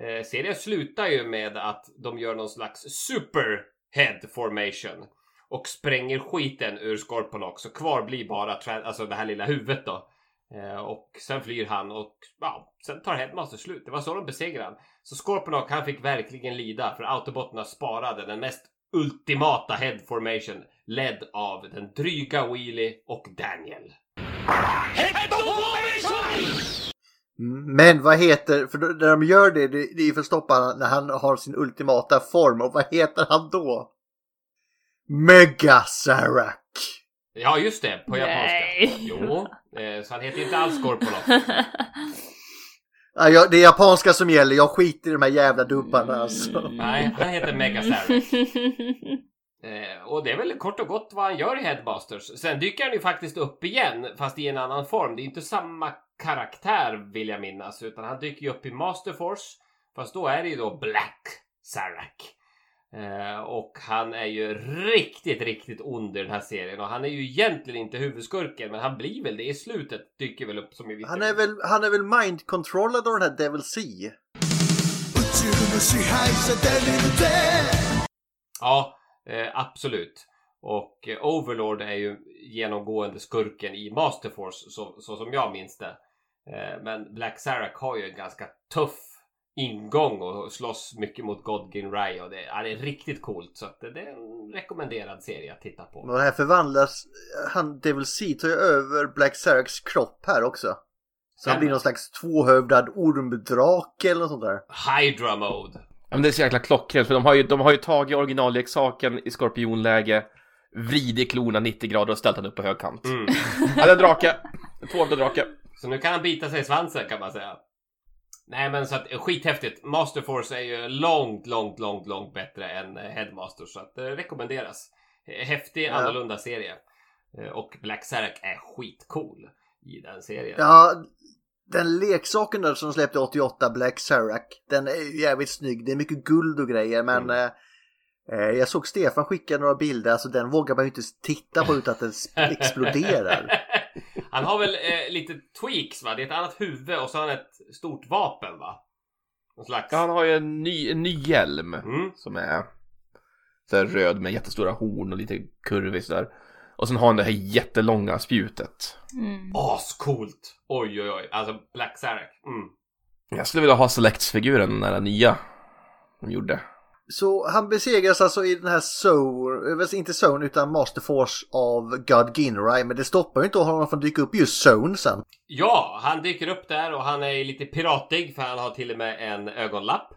eh, serien slutar ju med att de gör någon slags super head formation. Och spränger skiten ur Scorponok. Så kvar blir bara alltså det här lilla huvudet då. Eh, och sen flyr han och ja, sen tar Headmaster slut. Det var så de besegrade han. Så Scorponok han fick verkligen lida för Autobotterna sparade den mest ultimata head formation ledd av den dryga Wheelie och Daniel. Men vad heter, för när de gör det, det, är är för att stoppa när han har sin ultimata form. Och vad heter han då? Megasarak! Ja, just det. På japanska. Nej. Jo, eh, så han heter inte alls (laughs) jag- det är japanska som gäller, jag skiter i de här jävla dubbarna alltså. Nej, han heter Mega Sarek. Eh, och det är väl kort och gott vad han gör i Headmasters. Sen dyker han ju faktiskt upp igen, fast i en annan form. Det är inte samma karaktär vill jag minnas, utan han dyker ju upp i Masterforce. Fast då är det ju då Black Sarak. Eh, och han är ju riktigt, riktigt ond i den här serien. Och han är ju egentligen inte huvudskurken, men han blir väl det i slutet. Dyker väl upp som i vissa... Han är väl, han är väl mind-controllad av den här Devil C. Ja, eh, absolut. Och eh, Overlord är ju genomgående skurken i Masterforce så, så som jag minns det. Eh, men Black Sarak har ju en ganska tuff ingång och slåss mycket mot Godgin Rai och det, ja, det är riktigt coolt. Så att det, det är en rekommenderad serie att titta på. Det här förvandlas, han Devil C tar ju över Black Saraks kropp här också. Så han blir någon slags tvåhövdad ormdrake eller något sånt där. Hydra Mode. Ja, men det är så jäkla klockrent för de har ju, de har ju tagit originalleksaken i skorpionläge, vridit klorna 90 grader och ställt den upp på högkant. Mm. Ja, det är en drake. En tvåhövdad drake. Så nu kan han bita sig i svansen kan man säga. Nej men så att skithäftigt. Masterforce är ju långt, långt, långt, långt bättre än eh, Headmaster så att det rekommenderas. Eh, Häftig, annorlunda serie. Eh, Och Black Sarak är skitcool i den serien. Ja, den leksaken där som släppte 88, Black Sarak, den är ju jävligt snygg. Det är mycket guld och grejer men eh, eh, jag såg Stefan skicka några bilder, alltså den vågar man ju inte titta på utan att den exploderar. (laughs) Han har väl eh, lite tweaks va? Det är ett annat huvud och så har han ett stort vapen va? Någon slags... Ja, han har ju en ny, en ny hjälm Mm. som är så här röd med jättestora horn och lite kurvig sådär. Och sen har han det här jättelånga spjutet. Mm. Ascoolt! Oj oj oj. Alltså Black Sarak. Mm. Jag skulle vilja ha Selects-figuren, den där nya de gjorde. Så han besegras alltså i den här Zone, eh, inte Zone utan Masterforce av God Ginrai men det stoppar ju inte honom från att dyka upp just Zone sen. Ja, han dyker upp där och han är lite piratig för han har till och med en ögonlapp.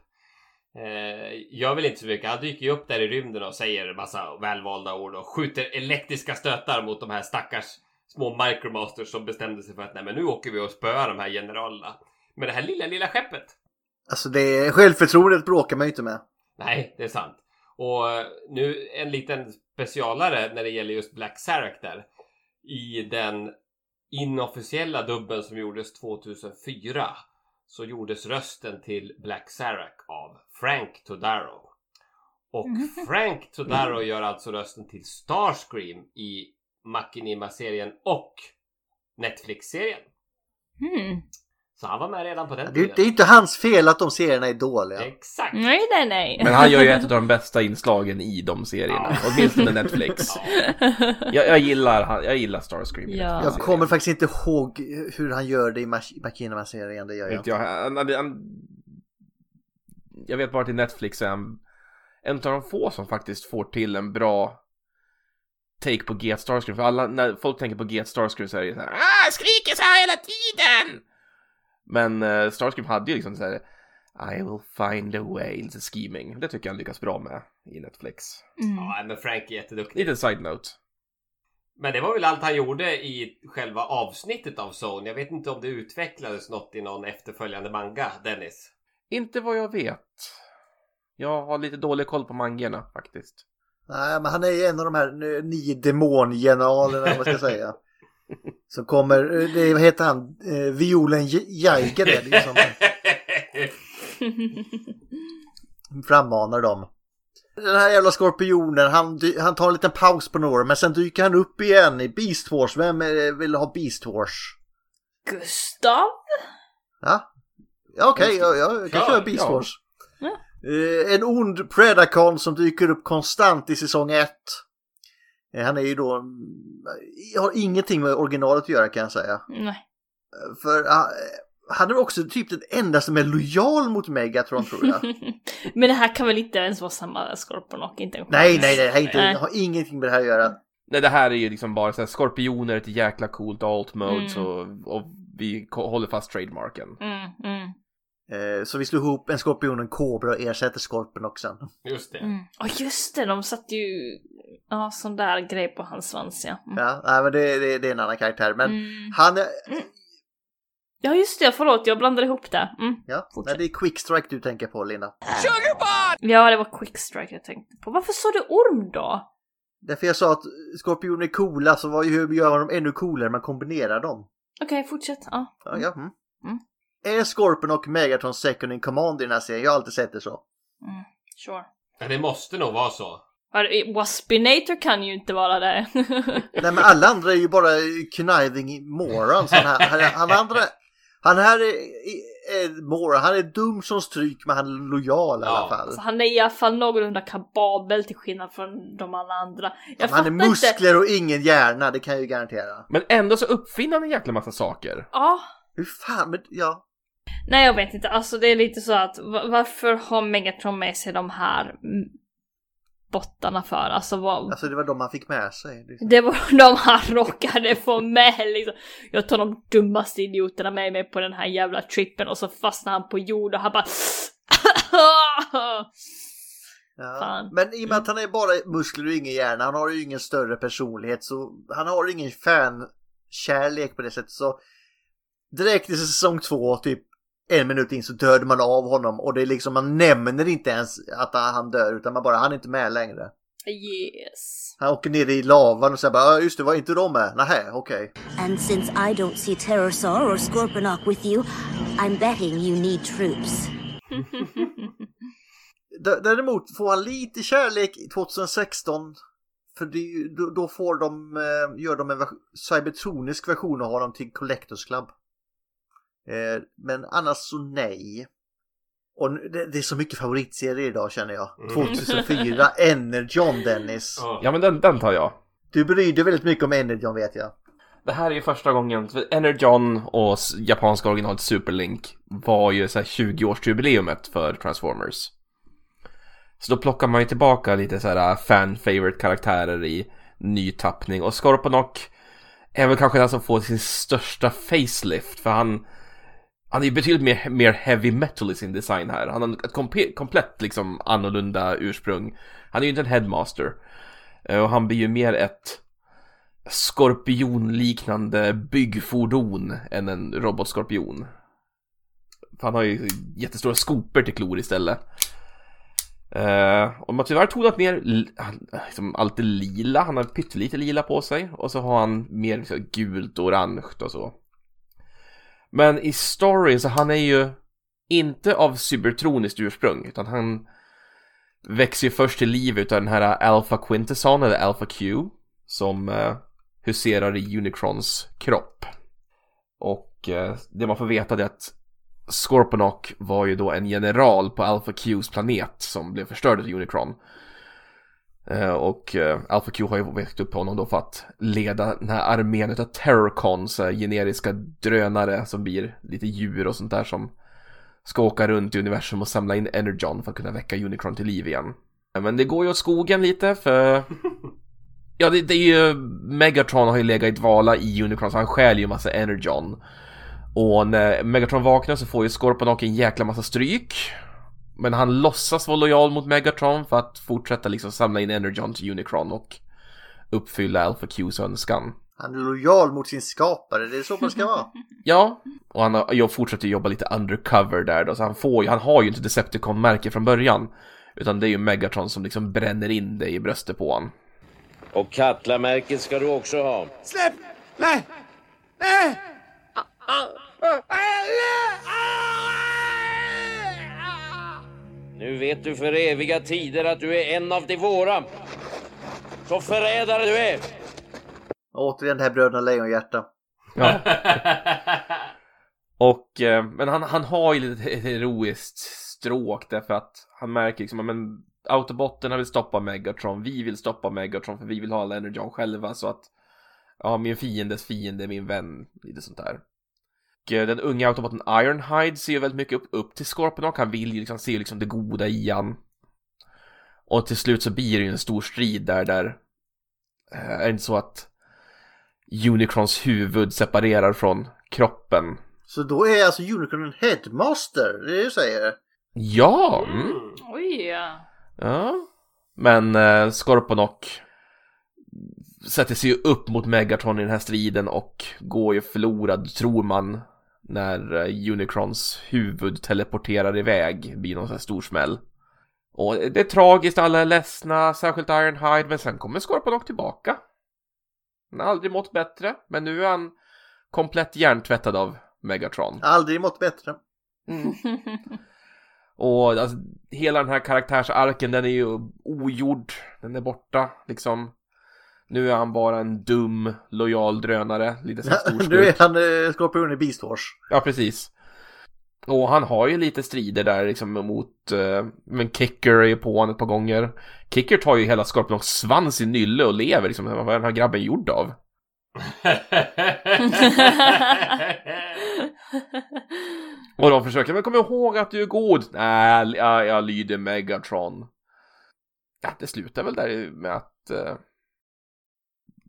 Eh, gör väl inte så mycket. Han dyker ju upp där i rymden och säger massa välvalda ord och skjuter elektriska stötar mot de här stackars små micromasters som bestämde sig för att nej men nu åker vi och spöar de här generalerna. Med det här lilla, lilla skeppet. Alltså det självförtroendet bråkar man ju inte med. Nej, det är sant. Och nu en liten specialare när det gäller just Black Sarak där. I den inofficiella dubben som gjordes 2004 så gjordes rösten till Black Sarak av Frank Todaro. Och Frank Todaro gör alltså rösten till Starscream i Machinima-serien och Netflix-serien. Mm. Så han var med redan på den Det är, tiden. det är inte hans fel att de serierna är dåliga. Exakt! Nej, nej, nej. Men han gör ju ett av de bästa inslagen i de serierna. Åtminstone Netflix. Jag, jag gillar, jag gillar Starscream. Ja. Jag kommer faktiskt inte ihåg hur han gör det i Machinima-serien. Det gör jag Inte inte. jag, han, han, han, jag vet bara till Netflix är han en av de få som faktiskt får till en bra take på Get Starscream. För alla, när folk tänker på Get Starscream så är det så här ah, skriker så här hela tiden! Men eh, Starscream hade ju liksom så här I will find a way, lite scheming. Det tycker jag han lyckas bra med i Netflix. Mm. Ja, men Frank är jätteduktig. Liten side-note. Men det var väl allt han gjorde i själva avsnittet av Zone. Jag vet inte om det utvecklades något i någon efterföljande manga, Dennis. Inte vad jag vet. Jag har lite dålig koll på mangorna faktiskt. Nej, men han är ju en av de här eh, nio demongeneralerna, vad ska jag säga. (laughs) Som kommer, eh, det, vad heter han, eh, Violen J- Jaiger är det som (laughs) frammanar dem. Den här jävla skorpionen, han, han tar en liten paus på några men sen dyker han upp igen i Beast Wars. Vem vill ha Beast Wars? Gustav? Ja, ja okej, jag, jag kan Ja, köra Beast ja. Wars. Eh, en ond Predacon som dyker upp konstant i säsong 1. Eh, han är ju då, mm, har ingenting med originalet att göra kan jag säga. Nej. För ah, han är också typ den enda som är lojal mot Megatron tror jag. (laughs) Men det här kan väl inte ens vara samma Scorponok? Inte en chans. nej, nej, nej, det här är inte, Nej. har ingenting med det här att göra. Nej, det här är ju liksom bara så här skorpioner, ett jäkla coolt alt mode Mm. så, och vi håller fast trademarken. Mm, mm, Eh, så vi slog ihop en skorpion och en kobra och ersätter skorpen också. Just det. mm. Och just det, de satte ju ja, sån där grej på hans svans ja. Mm. Ja, nej, men det, det, det är en annan karaktär. Men Mm. han är, Ja just det, förlåt jag blandade ihop det. Mm. ja, nej, det är Quickstrike du tänker på Linda. Ja det var Quickstrike jag tänkte på. Varför sa du orm då? Därför jag sa att skorpioner är coola så vad, hur gör man dem ännu coolare? Man kombinerar dem. Okej, fortsätt. Ja. Ja, ja. Mm. Mm. Är Scorpion och Megatron second in command i den här serien? Jag har alltid sett det så. Mm. Sure. Ja, det måste nog vara så. Waspinator kan ju inte vara det. (laughs) Nej men alla andra är ju bara conniving morons. Han, här, han, andra, han här är, är moron. Han är dum som stryk men han är lojal i Ja. alla fall. Alltså, han är i alla fall någorlunda kapabel till skillnad från de alla andra. Jag han är fattar inte. muskler och ingen hjärna, det kan jag ju garantera. Men ändå så uppfinner han en jäkla massa saker. Ja. Hur fan, men ja. Nej jag vet inte, alltså det är lite så att va- varför har Megatron med sig de här bottarna för? Alltså vad... Alltså det var de han fick med sig. Det- Det var (laughs) de han råkade få med liksom. Jag tar de dummaste idioterna med mig på den här jävla trippen och så fastnar han på jord och han bara... (laughs) Ja. Fan. Men i och med att han är bara muskler och ingen hjärna, han har ju ingen större personlighet så han har ingen fan-kärlek på det sättet så direkt i säsong två, typ en minut in så dödar man av honom och det är liksom, man nämner inte ens att han dör utan man bara, han är inte med längre. Yes. Han åker ner i lavan och säger bara, "Ja, just det, var inte de med? Nähä, okej. And since I don't see Pterosaur or Scorponok with you, I'm betting you need troops. (laughs) Däremot får han lite kärlek i 2016 för det, då, får de, eh, gör de en cybertronisk version av honom till Collectors Club. Eh, men annars så nej. Och det, det är så mycket favoritserier idag känner jag. 2004, (laughs) Energon Dennis. Ja. Men den, den tar jag. Du bryr dig väldigt mycket om Energon vet jag. Det här är ju första gången, för Energon och japanska originalet Superlink var ju så här 20-årsjubileumet för Transformers. Så då plockar man ju tillbaka lite så här fan favorite karaktärer i ny tappning och Scorponok är väl kanske den som får sin största facelift för han han är ju betydligt mer, mer heavy metal i sin design här. Han har ett komp komplett liksom annorlunda ursprung. Han är ju inte en headmaster. Eh, och han blir ju mer ett skorpionliknande byggfordon än en robotskorpion. För han har ju jättestora skopor till klor istället. Uh, och man har tyvärr tonat ner liksom han- liksom alltid lila, han har pyttelite lila på sig och så har han mer liksom, gult och orange och så. Men i storyn så han är ju inte av cybertroniskt ursprung utan han växer ju först till liv utav den här Alpha Quintesson eller Alpha Q som eh, huserar i Unicrons kropp. Och eh, det man får veta är att Scorponok var ju då en general på Alpha Qs planet som blev förstörd av Unicron. Eh, och eh, Alpha Q har ju väckt upp honom då för att leda den här armén utav Terrorcons, eh, generiska drönare som blir lite djur och sånt där som ska åka runt i universum och samla in Energon för att kunna väcka Unicron till liv igen. Men det går ju åt skogen lite för (laughs) Ja, det, det är ju... Megatron har ju legat i dvala i Unicron, så han stjäl ju massa Energon. Och när Megatron vaknar så får ju Scorponok en jäkla massa stryk. Men han låtsas vara lojal mot Megatron för att fortsätta liksom samla in Energon till Unicron och uppfylla Alpha Qs önskan. Han är lojal mot sin skapare, det är så man ska vara. (laughs) Ja, och han har, jag fortsätter jobba lite undercover där då, så han får ju, han har ju inte Decepticon-märke från början. Utan det är ju Megatron som liksom bränner in det i bröstet på han. Och Katla-märket ska du också ha. Släpp! Nej! Nej! Nu vet du för eviga tider att du är en av de våra. Så förrädare du är! Återigen det här Bröderna Lejonhjärta. Ja. (laughs) Och, eh, men han, han har ju lite ett heroiskt stråk därför att han märker liksom, men Autobotterna vill stoppa Megatron, vi vill stoppa Megatron för vi vill ha all Energon själva så att ja, min fiendes fiende är min vän, lite sånt där. Eh, den unga autobotten Ironhide ser ju väldigt mycket upp, upp till Scorponok, han vill ju liksom se liksom det goda i han. Och till slut så blir det ju en stor strid där, där eh, är det inte så att Unicrons huvud separerar från kroppen. Så då är alltså Unicron en headmaster, det är det du säger? Ja! Mm. Oj, ja. Ja. Men eh, Scorponok sätter sig ju upp mot Megatron i den här striden och går ju förlorad, tror man, när eh, Unicrons huvud teleporterar iväg, blir någon sån här stor smäll. Och det är tragiskt, alla är ledsna, särskilt Ironhide, men sen kommer Scorponok tillbaka. Han har aldrig mått bättre, men nu är han komplett hjärntvättad av Megatron. Aldrig mått bättre. Mm. (laughs) Och alltså, hela den här karaktärsarken, den är ju ogjord. Den är borta, liksom. Nu är han bara en dum, lojal drönare. Lite så här (laughs) nu är han eh, skorpion i Beast Wars. Ja, precis. Och han har ju lite strider där liksom mot, eh, men Kicker är ju på honom ett par gånger. Kicker tar ju hela Scorpions svans i nylle och lever liksom. Vad är den här grabben gjord av? (laughs) Och de försöker, men kom ihåg att du är god. Nej, jag, jag lyder Megatron. Ja, det slutar väl där med att eh,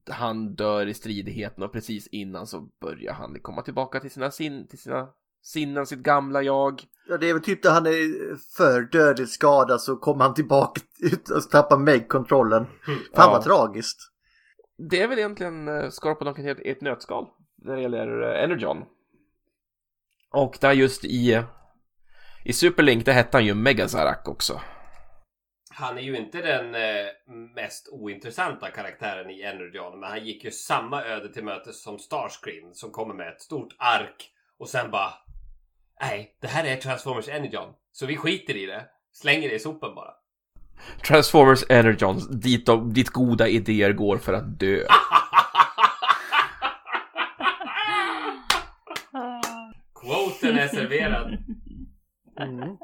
han dör i stridigheten och precis innan så börjar han komma tillbaka till sina, sin, till sina sinnen, sitt gamla jag. Ja, det är väl typ när han är för dödligt skadad så kommer han tillbaka ut och tappar Meg-kontrollen. Fan Ja. vad tragiskt. Det är väl egentligen uh, Scorponok i ett, ett nötskal när det gäller Energon. Och där just i, i Superlink, där hette han ju Megazarak också. Han är ju inte den eh, mest ointressanta karaktären i Energon, men han gick ju samma öde till mötes som Starscream som kommer med ett stort ark och sen bara Nej, det här är Transformers Energon, så vi skiter i det. Slänger det i sopen bara. Transformers Energons, dit, de, dit goda idéer går för att dö. (laughs) (laughs) Quoten är serverad. Eh,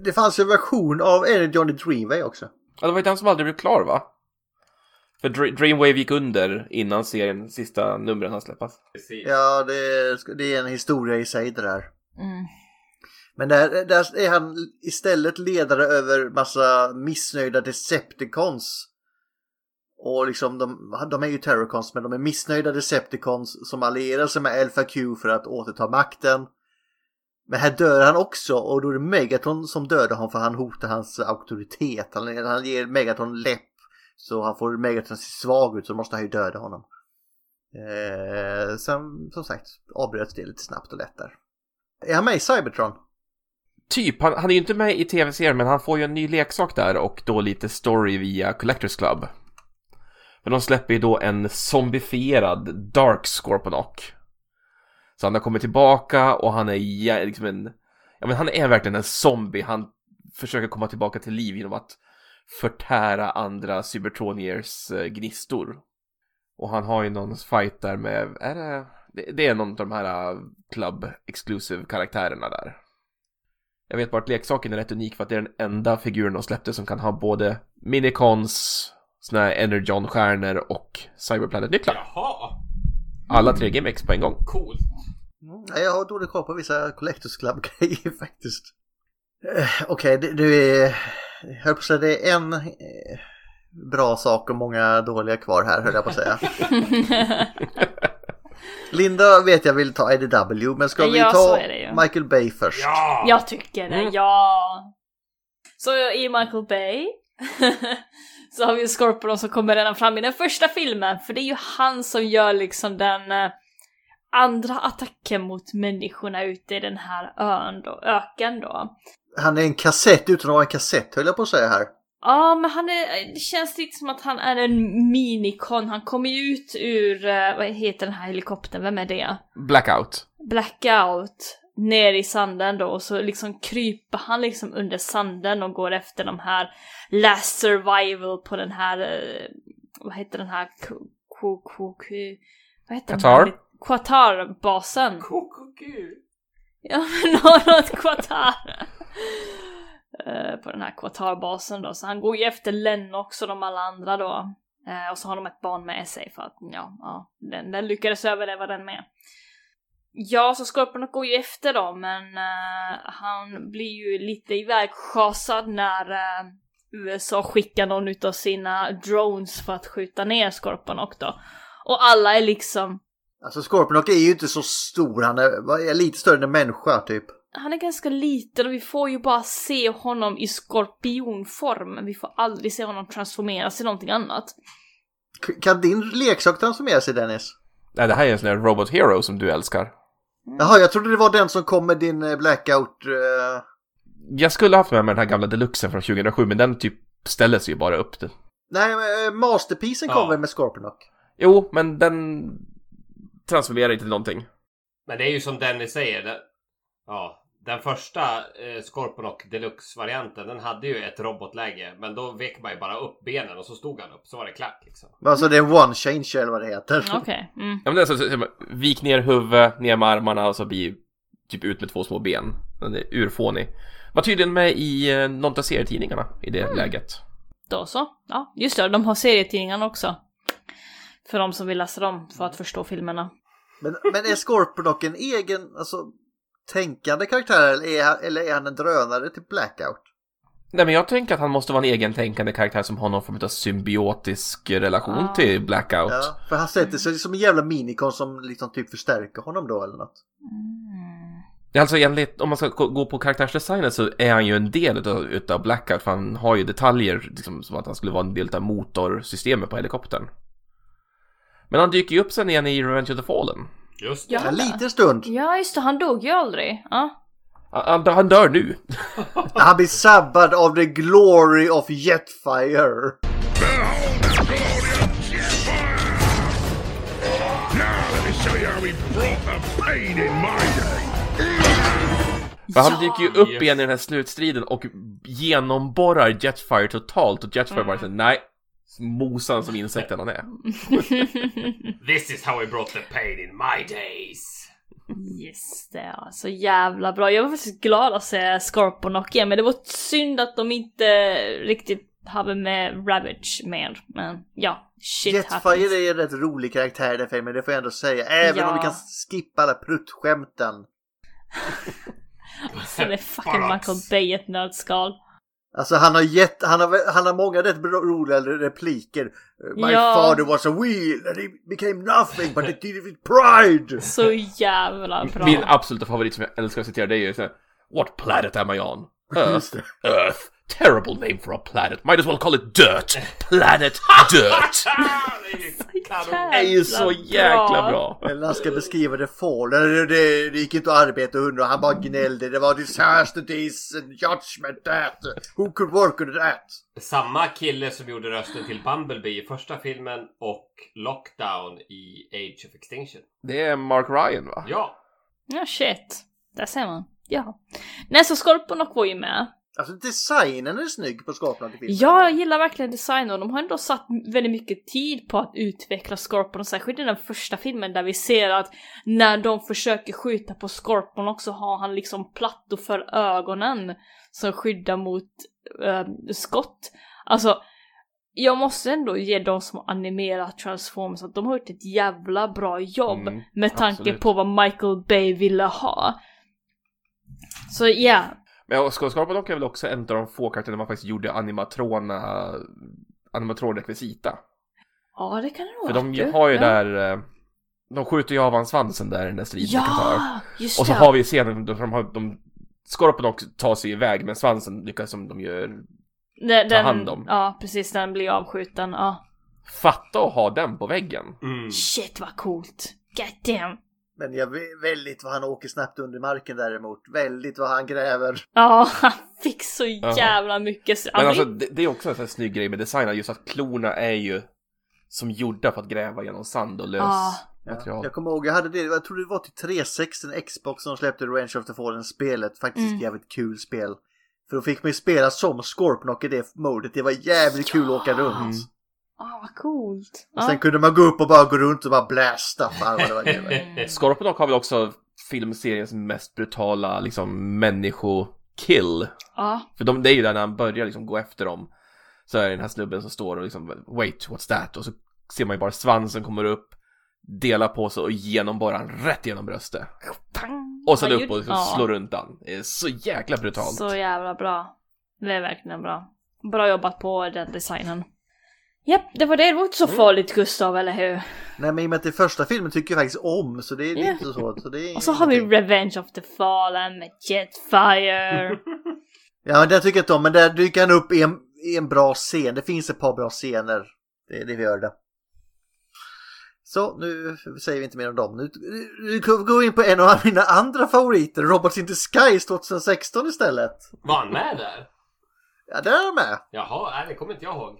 det fanns en version av Energon i Dreamway också. Ja, det var ju den som aldrig blev klar va? För Dr- Dreamwave gick under innan serien, sista numren hann släppas. Precis. Ja, det är, det är en historia i sig det där. Mm. Men där, där är han istället ledare över massa missnöjda Decepticons. Och liksom de, de är ju Terrorcons men de är missnöjda Decepticons som allierar sig med Alpha Q för att återta makten. Men här dör han också och då är det Megaton som dödar honom för han hotar hans auktoritet. Han, han ger Megaton läpp så han får Megaton se svag ut så måste han ju döda honom. Eh, sen som sagt avbröts det lite snabbt och lätt där. Är han med i Cybertron? Typ, han, han är ju inte med i tv-serien men han får ju en ny leksak där och då lite story via Collectors Club. Men de släpper ju då en zombifierad Dark Scorponok. Så han har kommit tillbaka och han är liksom en... Ja men han är verkligen en zombie. Han försöker komma tillbaka till liv genom att förtära andra Cybertroniers eh, gnistor. Och han har ju någon fight där med, är det, det, är någon av de här eh, Club Exclusive karaktärerna där. Jag vet bara att leksaken är rätt unik för att det är den enda figuren de släppte som kan ha både Minicons, såna här Energon-stjärnor och Cyberplanet-nycklar. Jaha, alla tre GameX på en gång. coolt. Nej, jag har dålig koll på vissa Collectors Club-grejer (laughs) faktiskt. Eh, Okej, det, det är... Jag höll på att säga det är en eh, bra sak och många dåliga kvar här höll jag på att säga. (laughs) Linda vet jag vill ta IDW, men ska vi Ja, ta. Michael Bay först? Ja! Jag tycker det, Mm. ja. Så i Michael Bay (laughs) så har vi ju Scorpion som kommer redan fram i den första filmen, för det är ju han som gör liksom den eh, andra attacken mot människorna ute i den här ön då, öken då. Han är en kassett utan att vara en kassett höll jag på att säga här. Ja, men han är, det känns lite som att han är en minikon. Han kommer ju ut ur, eh, vad heter den här helikoptern, vem är det? Blackout. Blackout ner i sanden då och så liksom kryper han liksom under sanden och går efter de här last survival på den här, eh, vad heter den här, Ku- Ku- vad heter Qatar? den här? Qatar-basen. Kokoku. Ja men något Qatar. Eh, på den här Qatar-basen då, så han går ju efter Lennox och de alla andra då. Eh, och så har de ett barn med sig för att, ja, ja den, den lyckades överleva den med. Ja, så Scorpion går ju efter dem, men eh, han blir ju lite ivägschasad när eh, USA skickar någon utav sina drones för att skjuta ner Scorpion då. Och alla är liksom, Alltså Scorponok är ju inte så stor, han är, är lite större än en människa typ. han är ganska liten och vi får ju bara se honom i skorpionform, men vi får aldrig se honom transformeras till någonting annat. K- Kan din leksak transformera sig Dennis? Nej, det här är en sån där Robot Hero som du älskar. Jaha, jag trodde det var den som kom med din eh, blackout. eh, Jag skulle haft med mig den här gamla deluxen från 2007, men den typ ställer sig ju bara upp. Det. Nej, men, eh, Masterpiecen kom Ja. väl med Scorponok? Jo, men den transformerar inte till någonting. Men det är ju som Dennis säger. Det, ja, den första eh, Scorponok Deluxe-varianten den hade ju ett robotläge. Men då vek man ju bara upp benen och så stod han upp. Så var det klart liksom. Alltså det är one change eller vad det heter. Okej. Mm. Ja, men det är så, så, så, vik ner huvudet, ner med armarna och så blir typ ut med två små ben. Den är urfånig. Var tydligen med i eh, någon av serietidningarna i det läget. Då så. Ja, just det, de har serietidningarna också. För de som vill läsa dem för att förstå filmerna. Men, men är Scorponok en egen, alltså tänkande karaktär eller är, han- eller är han en drönare till blackout? Nej men jag tänker att han måste vara en egen tänkande karaktär som har någon form av symbiotisk relation Ah. till Blackout. Ja, för han sätter sig som en jävla minikon som liksom typ förstärker honom då eller något. Alltså enligt, om man ska gå gå på karaktärsdesignen så är han ju en del utav, utav Blackout för han har ju detaljer liksom, som att han skulle vara en del av motorsystemet på helikoptern. Men han dyker ju upp sen igen i Revenge of the Fallen. Just Ja. det. En liten stund. Ja, just det, han dog ju aldrig. Ja. Han, han dör nu. (laughs) Han blir sabbad av the glory of Jetfire. Now let me show you how we brought the pain in my day. För han dyker ju upp igen i den här slutstriden och genomborrar Jetfire totalt och Jetfire bara säger nej. Mosan som insekten han är. (laughs) This is how we brought the pain in my days. Just det, ja. Så jävla bra. Jag var faktiskt glad att se Scorponok igen, men det var synd att de inte riktigt hade med Ravage mer. Men ja, shit Jetfire happens. är en rätt rolig karaktär i den filmen, det får jag ändå säga. Även Ja. om vi kan skippa alla pruttskämten. (laughs) Så det är fucking. Michael Bay ett nötskal. Alltså han har, gett, han har, han har många rätt roliga repliker. My Ja. father was a wheel and he became nothing but it did it with pride. (laughs) Så jävla bra. Min absoluta favorit som jag älskar att citera det är ju såhär What planet am I on? (laughs) Earth. Earth. Terrible name for a planet. Might as well call it Dirt. Planet Dirt. (laughs) Det är ju så jäkla bra. Eller när han ska beskriva det fall. Det, det, gick inte att arbeta under. Han bara gnällde. Det var disaster days and judgment that. Who could work on that? Samma kille som gjorde rösten till Bumblebee i första filmen och Lockdown i Age of Extinction. Det är Mark Ryan va? Ja. Ja, shit. Där ser man. Ja. Nej, så Scorponok var ju med. Alltså designen är snygg på Skapland i filmen. Ja, jag gillar verkligen designen och de har ändå satt väldigt mycket tid på att utveckla Scorpion särskilt i den första filmen där vi ser att när de försöker skjuta på Scorpion också har han liksom plattor för ögonen som skyddar mot eh, skott. Alltså, jag måste ändå ge de som animerat Transformers att de har gjort ett jävla bra jobb Mm, med tanke absolut. på vad Michael Bay ville ha. Så ja, Men Scorponok är väl också en av de få karaktärerna man faktiskt gjorde animatrona animatronrekvisita. ja det kan det nog För vara, de du. har ju ja. där eh, de skjuter ju av hans svansen där i den där striden Ja, just Och så det. har vi scenen där de har, de, Scorponok tar sig iväg men svansen lyckas som de gör. Den, ta hand om. Ja, precis. Den blir avskjuten. Ja. Fatta att ha den på väggen. Mm. Shit vad coolt. God damn. Men jag vet väldigt vad han åker snabbt under marken däremot. Väldigt vad han gräver. Ja, han fick så jävla mycket. Men alltså det, det är också en sån här snygg grej med designen, just att klorna är ju som gjorda för att gräva genom sand och lös Ja. material. Jag kommer ihåg, jag hade det, jag tror det var till 360 Xbox som släppte Range of the Fallen spelet. Faktiskt Mm. ett jävligt kul spel. För då fick man ju spela som Scorponok i det modet. Det var jävligt kul att åka runt. Mm. Ah, vad coolt. Och sen kunde man gå upp och bara gå runt och bara blästa. Fan vad det var kul. (laughs) Scorponok har väl också filmseriens mest brutala liksom människokill. Ja. För de, det är ju där när han börjar liksom gå efter dem. Så är det den här snubben som står och liksom Wait, what's that? Och så ser man ju bara svansen kommer upp Delar på sig och genomborrar han rätt genom bröstet. Och sen upp och liksom ja. slår runt han. Det är så jäkla brutalt. Så jävla bra. Det är verkligen bra. Bra jobbat på den designen. Japp, det var det. Det var inte så Mm. farligt Gustav, eller hur? Nej men i och med att det första filmen tycker jag faktiskt om så det är Ja. inte så. så det är Och så har vi. Revenge of the Fallen med Jetfire. (laughs) Ja men det tycker jag inte om. Men där dyker han upp i en, i en bra scen. Det finns ett par bra scener. Det, det gör det. Så nu säger vi inte mer om dem. Nu, nu går vi in på en av mina andra favoriter. Robots in Disguise 2016 istället. Var han med där? Ja där är han med. Jaha, nej, det kommer inte jag ihåg.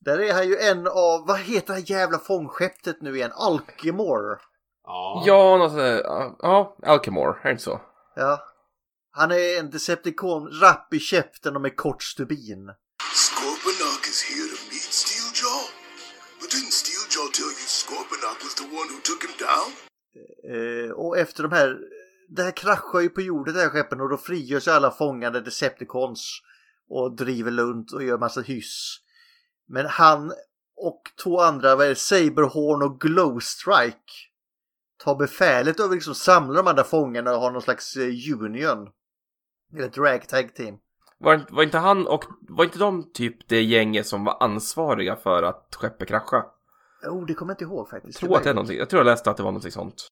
Där är han ju en av, vad heter det här jävla fångskeppet nu igen? Alkimore. Ja. Ja, något ja, Alchemore, är det inte så? Ja. Han är en Decepticon, rapp i käften och med kort stubin. Scorponok is here to meet Steeljaw. But didn't Steeljaw tell you Scorponok was the one who took him down? Eh, och efter de här, det här kraschar ju på jorden det här skeppen och då frigörs alla fångade Decepticons och driver runt och gör massa hyss. Men han och två andra, vad är det, Saberhorn och Glowstrike tar befälet över liksom samla de andra fångarna och har någon slags eh, union. Eller ett ragtag team. Var, var inte han och, var inte de typ det gänget som var ansvariga för att skeppet kraschade? Jo, det kommer jag inte ihåg faktiskt. Jag tror att det är någonting, jag tror jag läste att det var någonting sånt.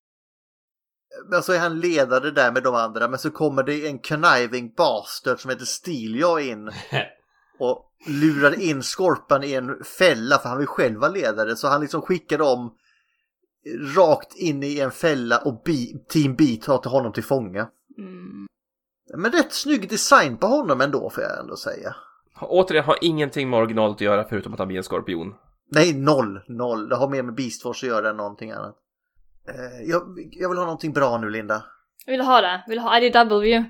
Men så är han ledare där med de andra men så kommer det en conniving bastard som heter Steeljaw in (laughs) och lurar in Skorpan i en fälla för han vill själv vara ledare så han liksom skickar dem rakt in i en fälla och Bi- Team B tar till honom till fånga. Mm. Men rätt snygg design på honom ändå får jag ändå säga. Återigen, har ingenting med originalet att göra förutom att han blir en skorpion. Nej, noll, noll. Det har mer med Beast Force att göra än någonting annat. Eh, jag, jag vill ha någonting bra nu Linda. Vill du ha det? Vill du ha IDW?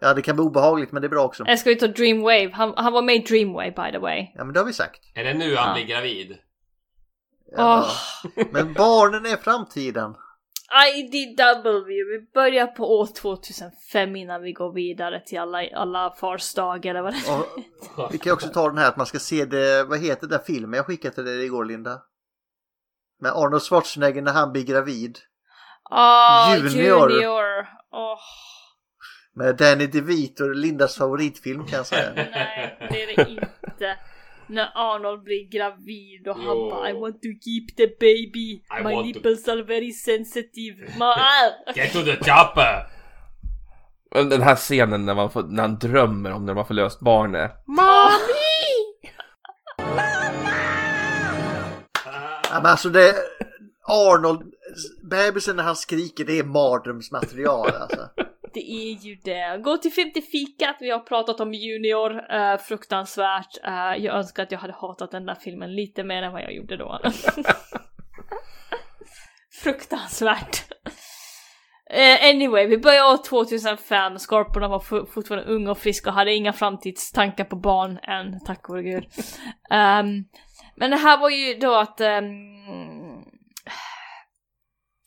Ja, det kan bli obehagligt men det är bra också. Eller ska vi ta Dreamwave? Han, han var med i Dreamwave by the way. Ja, men det har vi sagt. Är det nu han Ja. blir gravid? Ja. Men barnen är framtiden. IDW, vi börjar på år 2005 innan vi går vidare till alla, alla fars dag eller vad det Och vi kan också ta den här att man ska se det, vad heter den filmen jag skickade till dig igår Linda? Med Arnold Schwarzenegger när han blir gravid. Ah, Junior. Junior. Åh, Med Danny DeVito, Lindas favoritfilm kan jag säga. (laughs) nej, det är det inte. När Arnold blir gravid och han bara I want to keep the baby. I My want to- nipples are very sensitive. My, ah. Get to the chopper! Och Den här scenen när, man får, när han drömmer om när man får löst barnet. Ja, men alltså det, Arnold, bebisen när han skriker det är mardrömsmaterial alltså. Det är ju det. Gå till 50 fikat, vi har pratat om Junior, uh, fruktansvärt. Uh, jag önskar att jag hade hatat den där filmen lite mer än vad jag gjorde då. (laughs) fruktansvärt. Uh, anyway, vi börjar år 2005, Skorporna var fortfarande unga och friska och hade inga framtidstankar på barn än, tack vare gud. Um, (laughs) men det här var ju då att um,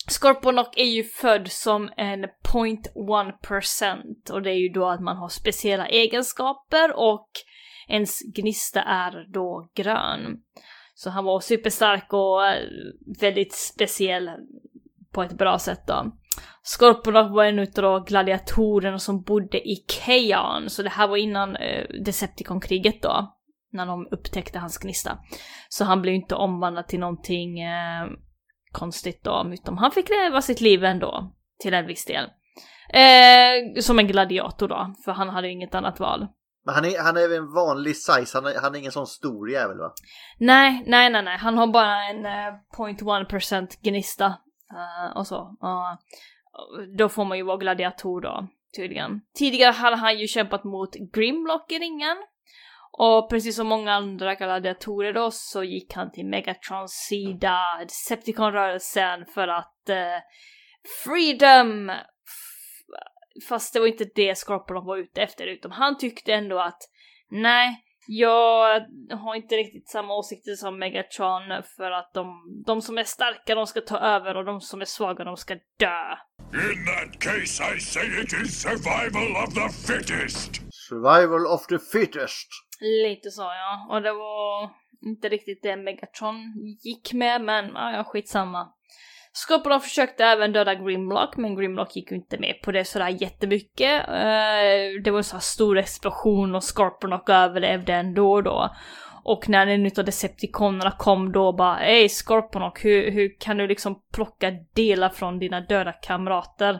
Scorponok är ju född som en 0.1% och det är ju då att man har speciella egenskaper och ens gnista är då grön. Så han var superstark och eh, väldigt speciell på ett bra sätt då. Skorponok var en utav gladiatorerna som bodde i Keon, så det här var innan eh, Decepticon-kriget då. När de upptäckte hans gnista. Så han blev ju inte omvandlad till någonting eh, konstigt då, utan han fick leva sitt liv ändå, till en viss del. Eh, som en gladiator då, för han hade ju inget annat val. Men han är, han är en vanlig size, han är, han är ingen sån stor jävel va? Nej, nej, nej, nej, han har bara en eh, 0.1% gnista eh, och så. Uh, då får man ju vara gladiator då, tydligen. Tidigare hade han ju kämpat mot Grimlock i ringen. Och precis som många andra gladiatorer då så gick han till Megatrons sida, Decepticon-rörelsen för att eh, Freedom! F- Fast det var inte det Scorpion var ute efter utan han tyckte ändå att nej, jag har inte riktigt samma åsikter som Megatron för att de, de som är starka de ska ta över och de som är svaga de ska dö. In that case, I say it is survival of the fittest. Survival of the fittest. Lite så ja, och det var inte riktigt det Megatron gick med men ja, ja skitsamma. Scorpion försökte även döda Grimlock men Grimlock gick ju inte med på det sådär jättemycket. Uh, det var en sån här stor explosion och Scorpion överlevde ändå då. Och när en utav Decepticonerna kom då bara Ey Scorpion hur, hur kan du liksom plocka delar från dina döda kamrater?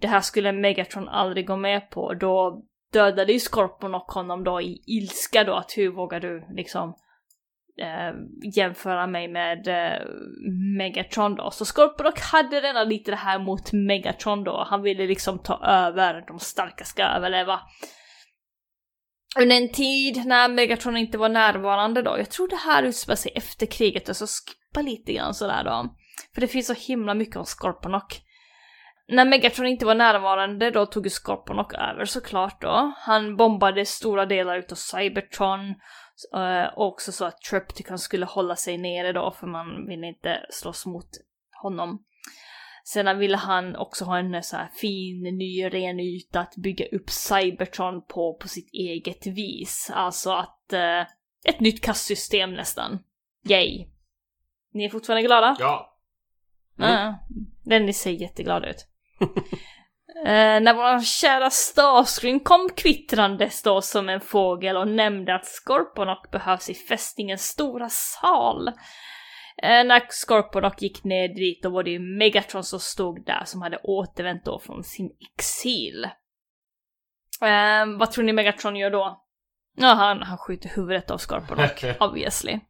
Det här skulle Megatron aldrig gå med på. Då dödade ju Skorpion och honom då i ilska då att hur vågar du liksom eh, jämföra mig med eh, Megatron då. Så Scorpion hade redan lite det här mot Megatron då. Han ville liksom ta över, de starka ska överleva. Under en tid när Megatron inte var närvarande då, jag tror det här utspelar sig efter kriget, och så skippa lite grann sådär då. För det finns så himla mycket om Scorponok. När Megatron inte var närvarande då tog Scorponok över såklart då. Han bombade stora delar utav Cybertron. Uh, också så att Tripticon skulle hålla sig nere då för man ville inte slåss mot honom. Sedan ville han också ha en så här fin, ny, ren yta att bygga upp Cybertron på, på sitt eget vis. Alltså att... Uh, ett nytt kastsystem nästan. Yay! Ni är fortfarande glada? Ja. Mm. Ja, den ser jätteglad ut. (laughs) Eh, när vår kära Starscreen kom kvittrandes då som en fågel och nämnde att Scorponok behövs i fästningens stora sal. Eh, när Scorponok gick ner dit då var det ju Megatron som stod där som hade återvänt då från sin exil. Eh, vad tror ni Megatron gör då? Ja, han, han skjuter huvudet av Scorponok, (laughs) obviously.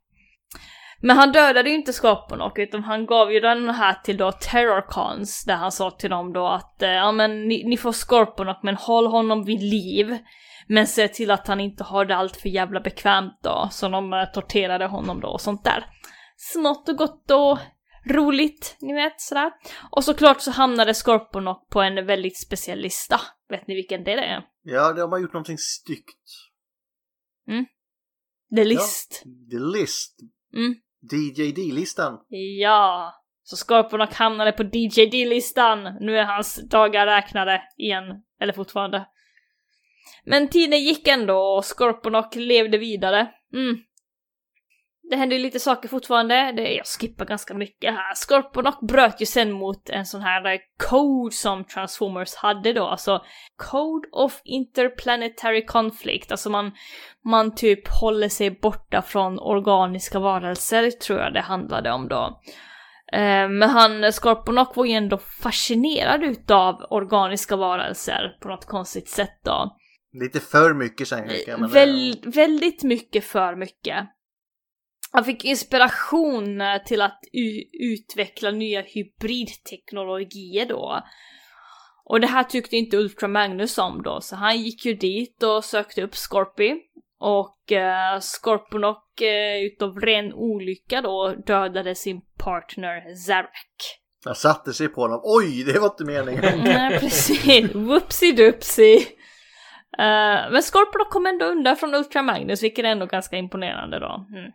Men han dödade ju inte Scorponok utan han gav ju den här till då Terrorcons där han sa till dem då att eh, ja men ni, ni får Scorponok men håll honom vid liv. Men se till att han inte har det allt för jävla bekvämt då. Så de eh, torterade honom då och sånt där. Smått och gott och roligt, ni vet sådär. Och såklart så hamnade Scorponok på en väldigt speciell lista. Vet ni vilken det är? Ja, de har gjort någonting styggt. Mm. The List. Ja, the List. Mm. DJD-listan. Ja, så Scorponok hamnade på DJD-listan. Nu är hans dagar räknade igen, eller fortfarande. Men tiden gick ändå och Scorponok levde vidare. Mm. Det hände ju lite saker fortfarande, det, jag skippar ganska mycket här. Scorponok bröt ju sen mot en sån här eh, code som Transformers hade då, alltså Code of Interplanetary Conflict, alltså man, man typ håller sig borta från organiska varelser, tror jag det handlade om då. Eh, Men han, Scorponok var ju ändå fascinerad utav organiska varelser på något konstigt sätt då. Lite för mycket men- Väl, väldigt mycket för mycket. Han fick inspiration eh, till att utveckla nya hybridteknologier då. Och det här tyckte inte Ultra Magnus om då, så han gick ju dit och sökte upp Scorpy. Och uh, Scorponok uh, utav ren olycka då dödade sin partner Zarak. Han satte sig på honom. Oj, det var inte meningen. Nej, precis. (laughs) Whoopsie doopsie. Uh, men Scorponok kom ändå undan från Ultra Magnus, vilket är ändå ganska imponerande då. Mm.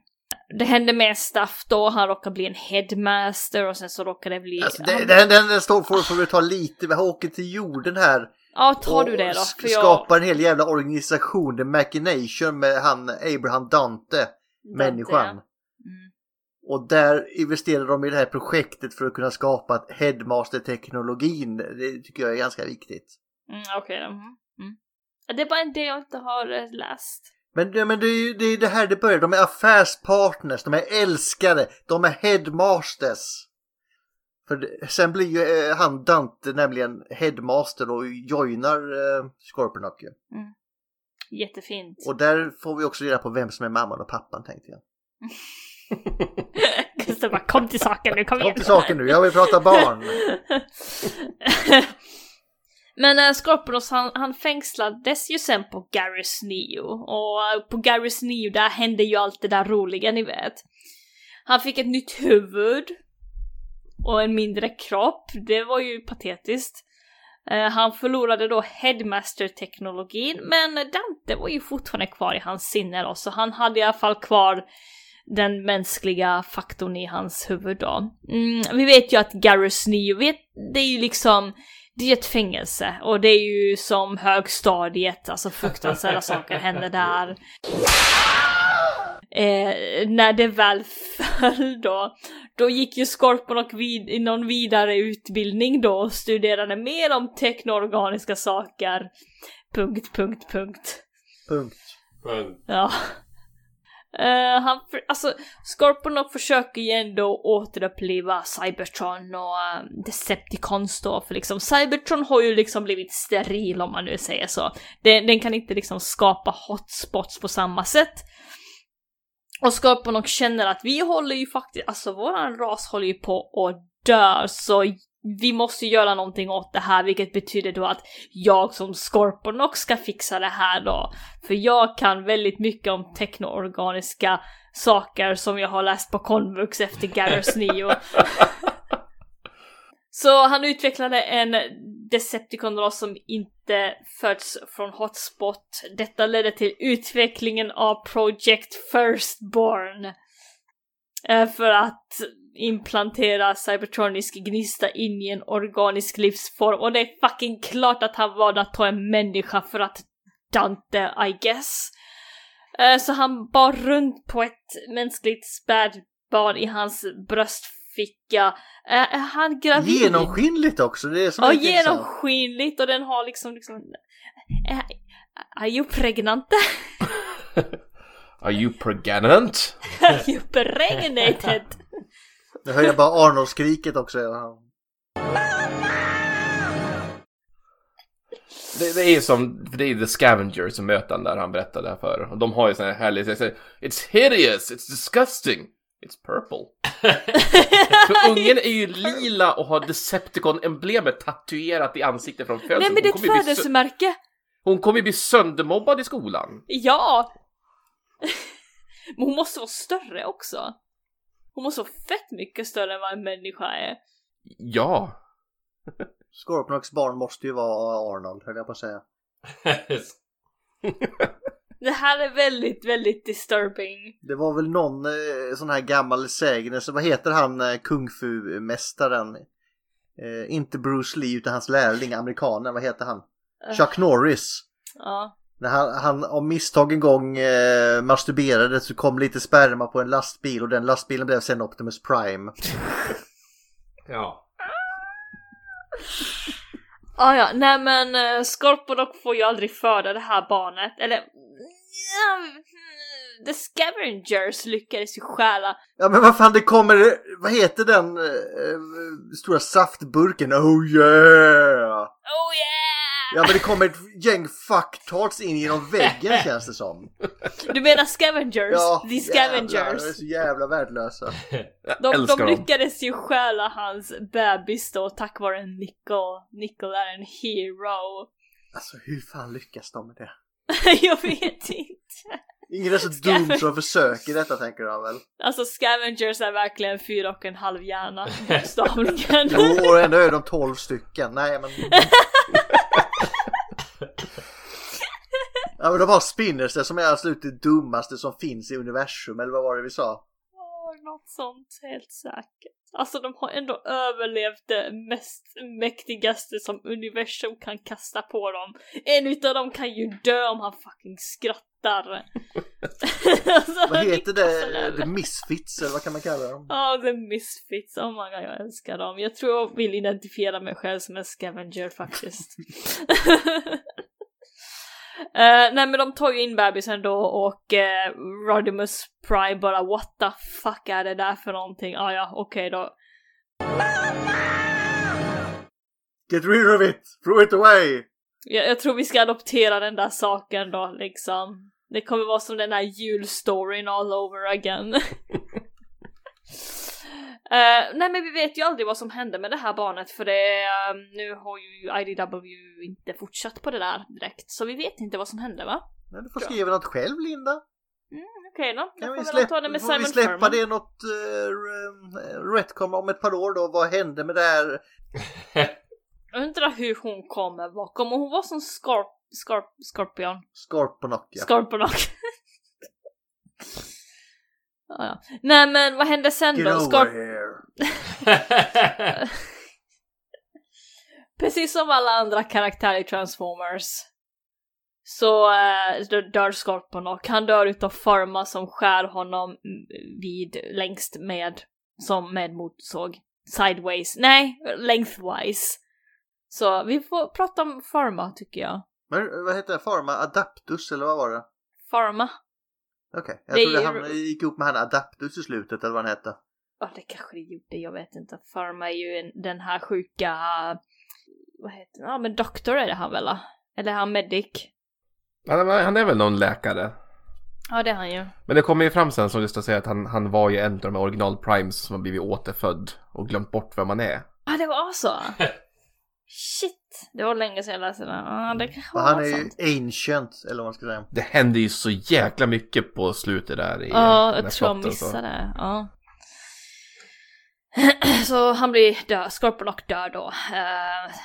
Det hände mer stuff då, han råkade bli en headmaster och sen så råkade det bli... Alltså, det, den, den, den står för, får vi ta lite, vi åker till jorden här. ja, tar du det då? För jag... Skapar en hel jävla organisation, The Machination med han Abraham Dante, människan. Mm. Och där investerar de i det här projektet för att kunna skapa Headmaster-teknologin. Det tycker jag är ganska viktigt. Mm, Okej då. Mm. Mm. Det är bara en del jag inte har eh, läst. Men, men det är ju det, är det här det börjar. De är affärspartners, de är älskare, de är headmasters. För sen blir ju eh, han Dante nämligen headmaster och joinar eh, Scorponok ju. Jättefint. Och där får vi också reda på vem som är mamman och pappan tänkte jag. (laughs) Gustav bara kom till saken nu, kom igen. Kom till saken nu, jag vill prata barn. (laughs) Men eh, äh, Scorpions han, han fängslades ju sen på Garrus Neo och eh, på Garrus Neo där hände ju allt det där roliga ni vet. Han fick ett nytt huvud och en mindre kropp, det var ju patetiskt. Eh, han förlorade då Headmaster-teknologin men eh, Dante var ju fortfarande kvar i hans sinne då så han hade i alla fall kvar den mänskliga faktorn i hans huvud då. Mm, vi vet ju att Garrus Neo, vet, det är ju liksom det är ett fängelse och det är ju som högstadiet, alltså fruktansvärda saker händer där. Eh, när det väl föll då, då gick ju Scorponok vid, i någon vidare utbildning då och studerade mer om teknoorganiska saker. Punkt, punkt, punkt. Punkt. Ja. Uh, han, för, alltså, Scorponok försöker ju ändå återuppliva Cybertron och um, Decepticons då, för liksom Cybertron har ju liksom blivit steril om man nu säger så. Den, den kan inte liksom skapa hotspots på samma sätt. Och Scorponok känner att vi håller ju faktiskt, alltså våran ras håller ju på att dö, så vi måste göra någonting åt det här, vilket betyder då att jag som Scorponok ska fixa det här då. För jag kan väldigt mycket om teknoorganiska saker som jag har läst på konvux efter Garrus (laughs) Neo. Så han utvecklade en Decepticon som inte föds från Hotspot. Detta ledde till utvecklingen av Project Firstborn. Eh, För att implantera cybertronisk gnista in i en organisk livsform och det är fucking klart att han valde att ta en människa för att Dante, I guess. Eh, Så han bar runt på ett mänskligt spädbarn i hans bröstficka. Eh, Är han gravid? Genomskinligt också, det är som Ja, genomskinligt och den har liksom liksom... Är, (laughs) are you pregnant? Are you pregnant? are you pregnated? Nu hör jag bara Arnold-skriket också. Det, det är som, för det är The Scavenger som möter där han berättade här för. Och de har ju sån här härlig, jag säger, It's hideous, it's disgusting, it's purple. (laughs) för ungen är ju lila och har Decepticon-emblemet tatuerat i ansiktet från födseln. Nej men det är Hon ett födelsemärke! Hon kommer ju bli söndermobbad i skolan. Ja! (laughs) Men hon måste vara större också. Hon måste vara fett mycket större än vad en människa är. Ja. Scorpionoks barn måste ju vara Arnold, höll jag på att säga. (laughs) Det här är väldigt, väldigt disturbing. Det var väl någon eh, sån här gammal sägelse, vad heter han eh, kung fu-mästaren? Eh, inte Bruce Lee utan hans lärling, amerikanen, vad heter han? Chuck Norris. Ja. När han, han av misstag en gång eh, masturberade så kom lite sperma på en lastbil och den lastbilen blev sen Optimus Prime. Ja. Ah, ja, nej men uh, Scorponok får ju aldrig föda det här barnet, eller... Hmm, The Scavengers lyckades ju stjäla. Ja men vad fan det kommer, vad heter den eh, stora saftburken? Oh yeah! Oh yeah! Ja men det kommer ett gäng fucktarts in genom väggen (laughs) känns det som. Du menar Scavengers? Ja, The jävlar, de är Scavengers. så jävla värdelösa. (laughs) De, de dem. lyckades ju stjäla hans bebis då tack vare Nickel. Nickel är en hero. Alltså hur fan lyckas de med det? (laughs) Jag vet inte. Ingen är så dum som försöker detta tänker jag väl. Alltså Scavengers är verkligen fyra och en halv hjärna, bokstavligen. Jo, och ändå är de 12 stycken. Nej men... (laughs) Ja men de har spinners det som är absolut det dummaste som finns i universum, eller vad var det vi sa? Något sånt, helt säkert. Alltså de har ändå överlevt det mest mäktigaste som universum kan kasta på dem. En utav dem kan ju dö om han fucking skrattar. (laughs) alltså, Vad heter det? överleva. The Misfits eller vad kan man kalla dem? Ja, The Misfits. Oh my god, jag älskar dem. Jag tror jag vill identifiera mig själv som en scavenger faktiskt. (laughs) Eh, nej men de tar ju in bebisen då och uh, Rodimus Prime bara what the fuck är det där för någonting? Ah, ja okej då. Get rid of it! Throw it away! Jag, jag tror vi ska adoptera den där saken då, liksom. Det kommer vara som den här julstoryn all over again. (laughs) Eh, nej men vi vet ju aldrig vad som hände med det här barnet för det, eh, nu har ju IDW inte fortsatt på det där direkt så vi vet inte vad som hände va? Men du får skriva något själv Linda. Okej då, Kan vi, släppa, ta det med får vi Simon släppa Furman. det något uh, retcon om ett par år då? Vad hände med det här? Jag undrar hur hon kommer vara. Kommer hon vara som Scorp... Scorp... Scorpion? Scorponok ja. Scorponok. (laughs) ja, ja. Nej men vad hände sen Get då? here. (laughs) Precis som alla andra karaktärer i Transformers så äh, dör Scorponok. Han dör utav Pharma som skär honom vid längst med som med motorsåg. Sideways. Nej, lengthwise. Så vi får prata om Pharma tycker jag. Men vad hette det? Pharma Adaptus eller vad var det? Pharma. Okej, jag Det är trodde han gick ihop med han Adaptus i slutet eller vad han hette. Ja, det kanske det gjorde, jag vet inte. Pharma är ju en, den här sjuka... Vad heter det? Ja, men doktor är det han väl? Eller är han medic? Han är, han är väl någon läkare. Ja, det är han ju. Men det kommer ju fram sen som just att säga att han, han var ju en av de här original primes som har blivit återfödd och glömt bort vem man är. Ja, det var så? (laughs) Shit, det var länge sedan jag läste den. Ja, det kanske Och var han är sant. ju ancient eller vad man ska säga. Det händer ju så jäkla mycket på slutet där i Ja, jag tror jag missade det. Ja. (clears throat) Så han blir död, Scorponok dör då. Uh,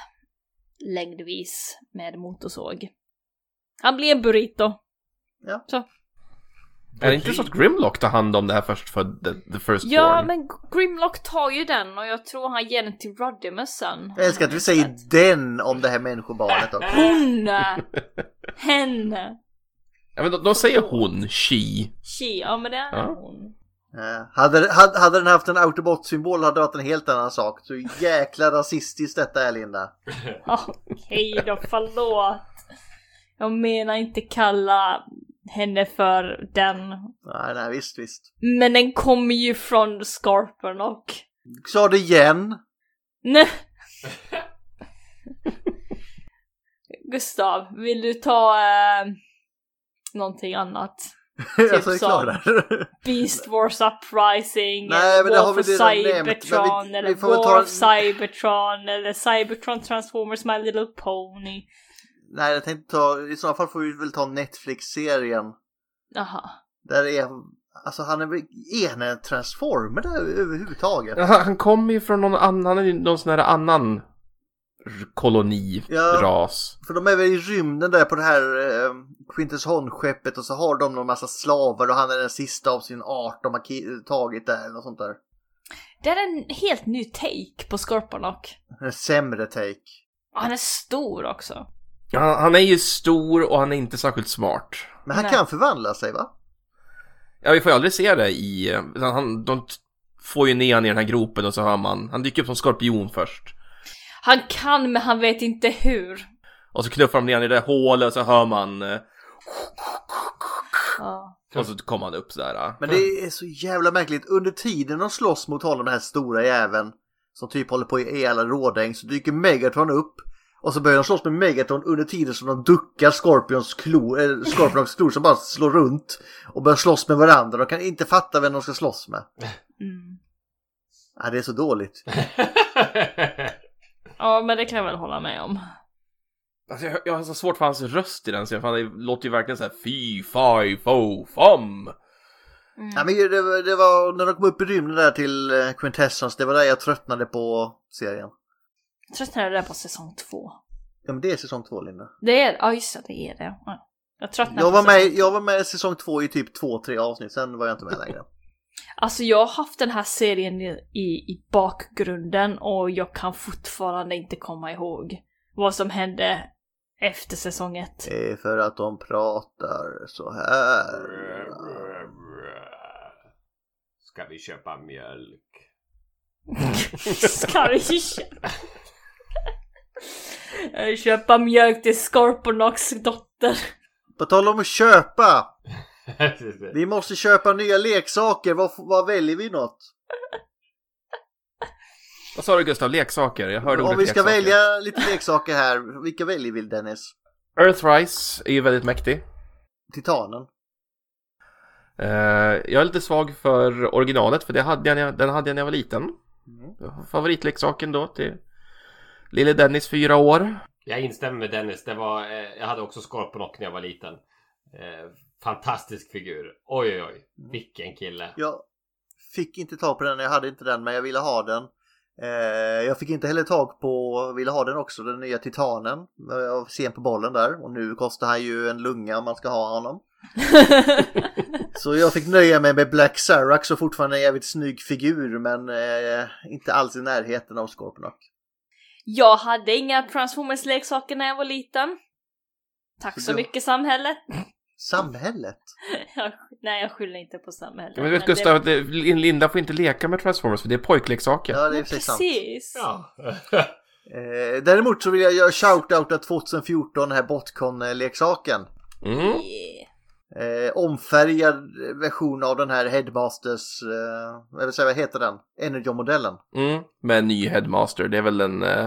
längdvis med motorsåg. Han blir en burrito. Ja. Så. Är det inte så att Grimlock tar hand om det här först för the, the first Ja, born? men Grimlock tar ju den och jag tror han ger den till Rodimus sen. Jag älskar att vi säger den om det här människobarnet också. Hon! (laughs) Henne! Ja, men de, de säger hon, she. She, ja men det är Ja. hon. Hade, hade, hade den haft en autobot-symbol hade det varit en helt annan sak. Så jäkla rasistiskt detta är Linda. Okej då, förlåt. Jag menar inte kalla henne för den. Nej, nej, visst, visst. Men den kommer ju från Scorpion och... Sa det igen. Nej. (laughs) Gustav, vill du ta eh, någonting annat? (laughs) Typ alltså, jag är klar där. Beast Wars Uprising, Nej, men det har for redan nämnt, vi- Cybertron, vi eller War ta of Cybertron, eller Cybertron Transformers My Little Pony. Nej, jag tänkte ta, i så fall får vi väl ta Netflix-serien. Jaha. Där är, alltså han är väl, är han en transformer där överhuvudtaget? Ja, Han, kommer ju från någon annan, han är ju någon sån här annan koloni, Ja. ras. För de är väl i rymden där på det här eh, Quintus Horn-skeppet och så har de någon massa slavar och han är den sista av sin art de har tagit där eller något sånt där. Det är en helt ny take på Scorponok. En sämre take. Och han är stor också. Han, han är ju stor och han är inte särskilt smart. Men han Nej. kan förvandla sig va? Ja, vi får ju aldrig se det i... Han, de får ju ner han i den här gropen och så hör man... Han dyker upp som skorpion först. Han kan men han vet inte hur. Och så knuffar de ner han i det där hålet och så hör man... eh, Ja. Och så kommer han upp sådär. Men det är så jävla märkligt. Under tiden de slåss mot honom, den här stora jäveln som typ håller på i alla rådäng så dyker Megatron upp och så börjar de slåss med Megatron under tiden som de duckar Scorpions klor, äh, Scorpions klor som bara slår runt och börjar slåss med varandra. De kan inte fatta vem de ska slåss med. Mm. Ja, det är så dåligt. (laughs) Ja men det kan jag väl hålla med om. Alltså, jag, jag har så svårt för hans röst i den scenen, för det låter ju verkligen såhär fy, fy, fo, fom. Ja, men det, var- det var när de kom upp i rymden där till eh, Quintessence, det var där jag tröttnade på serien. Tröttnade där på säsong två. Ja men det är säsong två Linda. Det är ja just det, det är det. Ja. Jag tröttnade Jag på var, med, säsong jag var med i säsong två i typ två, tre avsnitt, sen var jag inte med längre. Alltså jag har haft den här serien i, i, i bakgrunden och jag kan fortfarande inte komma ihåg vad som hände efter säsong ett. Det är för att de pratar så här. Ska vi köpa mjölk? (laughs) (laughs) Ska vi köpa... köpa mjölk till Scorponox dotter? På tal om att köpa. (laughs) Vi måste köpa nya leksaker. Vad, vad väljer vi något? Vad sa du Gustav? Leksaker? Jag hörde Om ordet vi ska leksaker. välja lite leksaker här, vilka väljer vi Dennis? Earthrise är ju väldigt mäktig. Titanen. Eh, jag är lite svag för originalet för det hade jag, den hade jag när jag var liten. Favoritleksaken då till lille Dennis fyra år. Jag instämmer med Dennis. Det var, eh, jag hade också Scorponok när jag var liten. Eh, fantastisk figur. Oj, oj, oj. Vilken kille. Jag fick inte tag på den, jag hade inte den men jag ville ha den. Eh, jag fick inte heller tag på, ville ha den också, den nya Titanen. Jag var sen på bollen där och nu kostar han ju en lunga om man ska ha honom. (laughs) Så jag fick nöja mig med Black Sarax och fortfarande en jävligt snygg figur men eh, inte alls i närheten av Scorponok. Jag hade inga Transformers-leksaker när jag var liten. Tack Så så du- mycket samhälle. Samhället? (laughs) Jag, nej, jag skyller inte på samhället. Men vet men Gustav, att det- Linda får inte leka med Transformers för det är pojkleksaker. Ja, det är sig sant. precis. Ja. (laughs) Eh, däremot så vill jag göra shout-outa 2014, den här Botcon-leksaken. Mm. Yeah. Eh, omfärgad version av den här Headmasters, eh, jag vill säga, vad heter den? Energon-modellen. Mm. Med en ny Headmaster, det är väl en... eh,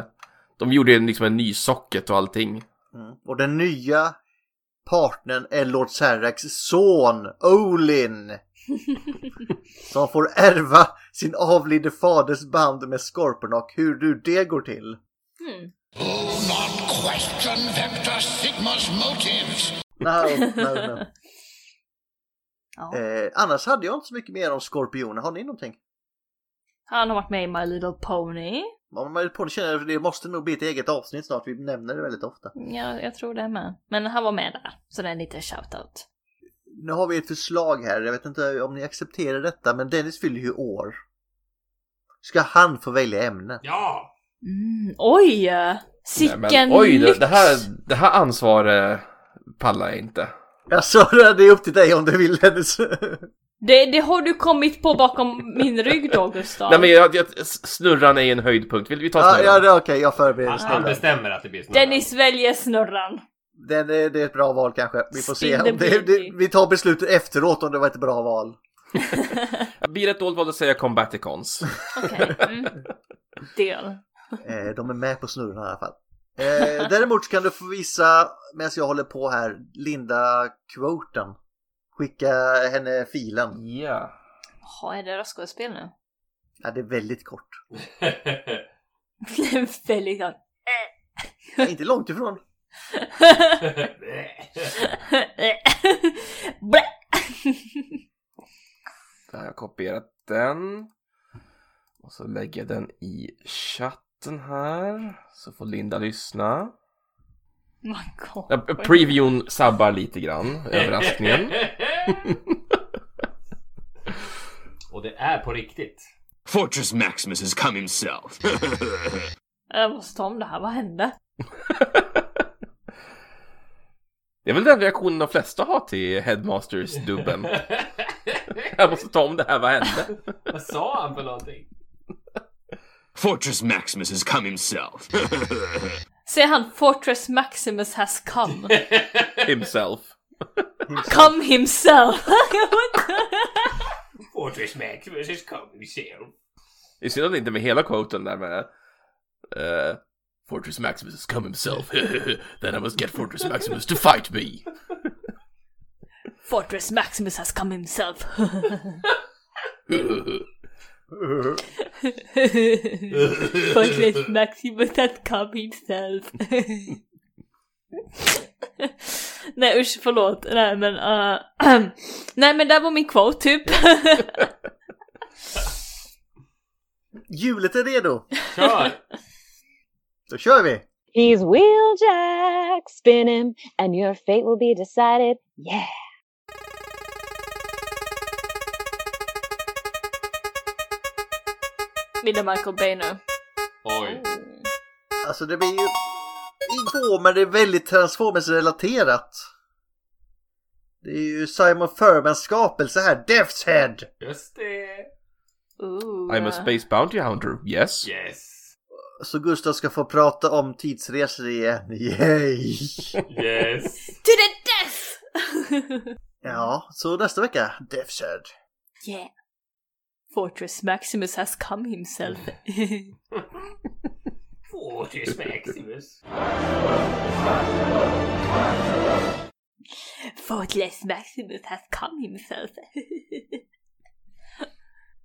De gjorde liksom en ny socket och allting. Mm. Och den nya partnern är Lord Sarax son, Olin. (laughs) som får ärva sin avlidne faders band med Scorponok. Hur du det går till. Hmm. not question Vector Sigma's motives. No, no, no. Ja. Eh, annars hade jag inte så mycket mer om Skorpioner. Har ni någonting? Han har varit med i My Little Pony. Man på det känner jag, det måste nog bli ett eget avsnitt snart. Vi nämner det väldigt ofta. Ja, jag tror det med. Men han var med där. Så det är en liten shoutout. Nu har vi ett förslag här. Jag vet inte om ni accepterar detta, men Dennis fyller ju år. Ska han få välja ämne? Ja! Mm, oj! Nej, Sicken men, oj, det, det, här, det här ansvaret pallar jag inte. Jag sa det, det är upp till dig om du vill Dennis. Det, det har du kommit på bakom min rygg då, Gustav. Nej men jag, jag, snurran är en höjdpunkt. Vill vi ta ja, snurran? ja, det är okej. Jag förbereder Han, han snurran. bestämmer att det blir snurra. Dennis väljer snurran. Den är, det är ett bra val kanske. Vi får se. Spin the Om det, det, vi tar beslutet efteråt om det var ett bra val. (laughs) Blir det ett dåligt val att säga Combaticons? Okej. Mm. Del. Eh, de är med på snurran i alla fall. Eh, däremot kan du få visa, medan jag håller på här, Linda quoten. Skicka henne filen. Ja. Jaha, är det röstskådespel nu? Ja, det är väldigt kort. (laughs) Det är väldigt klart. Ja, inte långt ifrån. (laughs) Där har jag kopierat den. Och så lägger jag den i chatten här. Så får Linda lyssna. Man Ja. Previewn sabbar lite grann. (laughs) Överraskningen. (laughs) Och det är på riktigt. Fortress Maximus has come himself. (laughs) Jag måste ta om det här, vad hände? Det är väl den reaktionen de flesta har till Headmasters-dubben. Jag måste ta om det här, vad hände? Vad sa han för någonting? Fortress Maximus has come himself. (laughs) Ser han Fortress Maximus has come? (laughs) Himself. (laughs) come himself! Fortress Maximus is coming self. Det är synd att det inte med hela quoten där med eh, Fortress Maximus has come himself. Then I must get Fortress Maximus to fight me. Fortress Maximus has come himself. Fortress Maximus has come himself. Nej usch, förlåt. Nej men, uh, (clears throat) nej men det var min quote typ. Hjulet är redo. Kör! Då kör vi. He's Wheeljack, spin him, and your fate will be decided. Yeah. Det Michael Bay nu? Oj. Alltså det blir ju igår men det är väldigt Transformers-relaterat. Det är ju Simon Furmans skapelse här, Death's Head. Just det. Ooh. I'm a space bounty hunter. Yes. Yes. Så Gustav ska få prata om tidsresor igen. Yay! Yes. (laughs) To the death! (laughs) Ja, så nästa vecka, Death's Head. yeah. Fortress Maximus has come himself. (laughs) Fortress Maximus. Fortless Maximus has come himself. (laughs)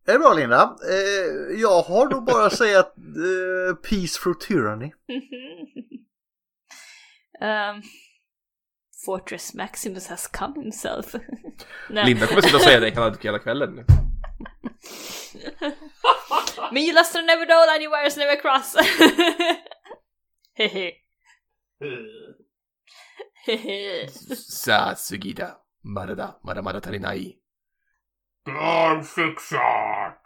Det är bra Linda. Eh, jag har nog bara att säga att eh, Peace through tyranny. (laughs) um, Fortress Maximus has come himself. Linda kommer sitta och säga det hela, hela kvällen. (laughs) Men you lost never know anywhere's never cross. Hehe. (laughs) Hehe. Sa Sugida. Marada, mara mara tarinai. Barnfixat!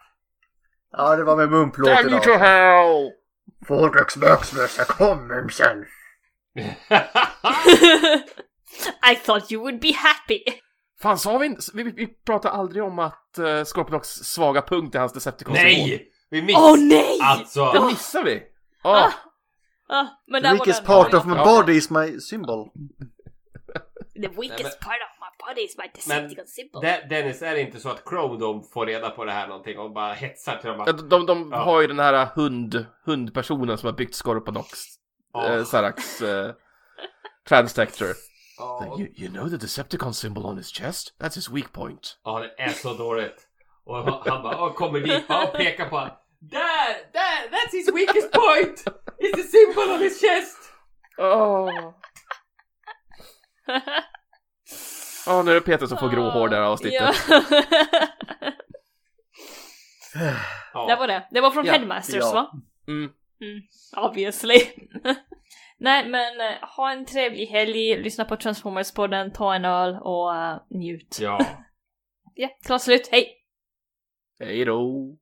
Ja, det var med mumplåten Damn you to hell! Fortress Maximus has come himself. I thought you would be happy. Fan, sa vi, vi, vi pratar aldrig om att uh, Scorponocks svaga punkt är hans Decepticon Nej! Vi missade... Åh nej! Alltså... Det missar vi! Ah. Ah, men The weakest part of my body is my symbol. The weakest part of my body is my Decepticon symbol. De- Dennis, är det inte så att Chrome de får reda på det här någonting och bara hetsar till dem att... De, de Ja. har ju den här hund, hundpersonen som har byggt Scorponox. Ja. Uh, Sarax uh, (laughs) Transtector. Ja, You, you know the Decepticon symbol on his chest? That's his weak point. ja, det är så dåligt. Och han bara åh, kommer dit och pekar på Där! Där! That's his weakest point! It's the symbol on his chest! Åh, oh, nu är det Peter som får gråhår där i avsnittet. Ja. Ja. det var det. Det var från Ja. Headmasters Ja. va? Mm. Mm, obviously. Nej men eh, ha en trevlig helg, lyssna på Transformers-podden, ta en öl och eh, njut. Ja. (laughs) Ja, klart slut, hej! Hej då!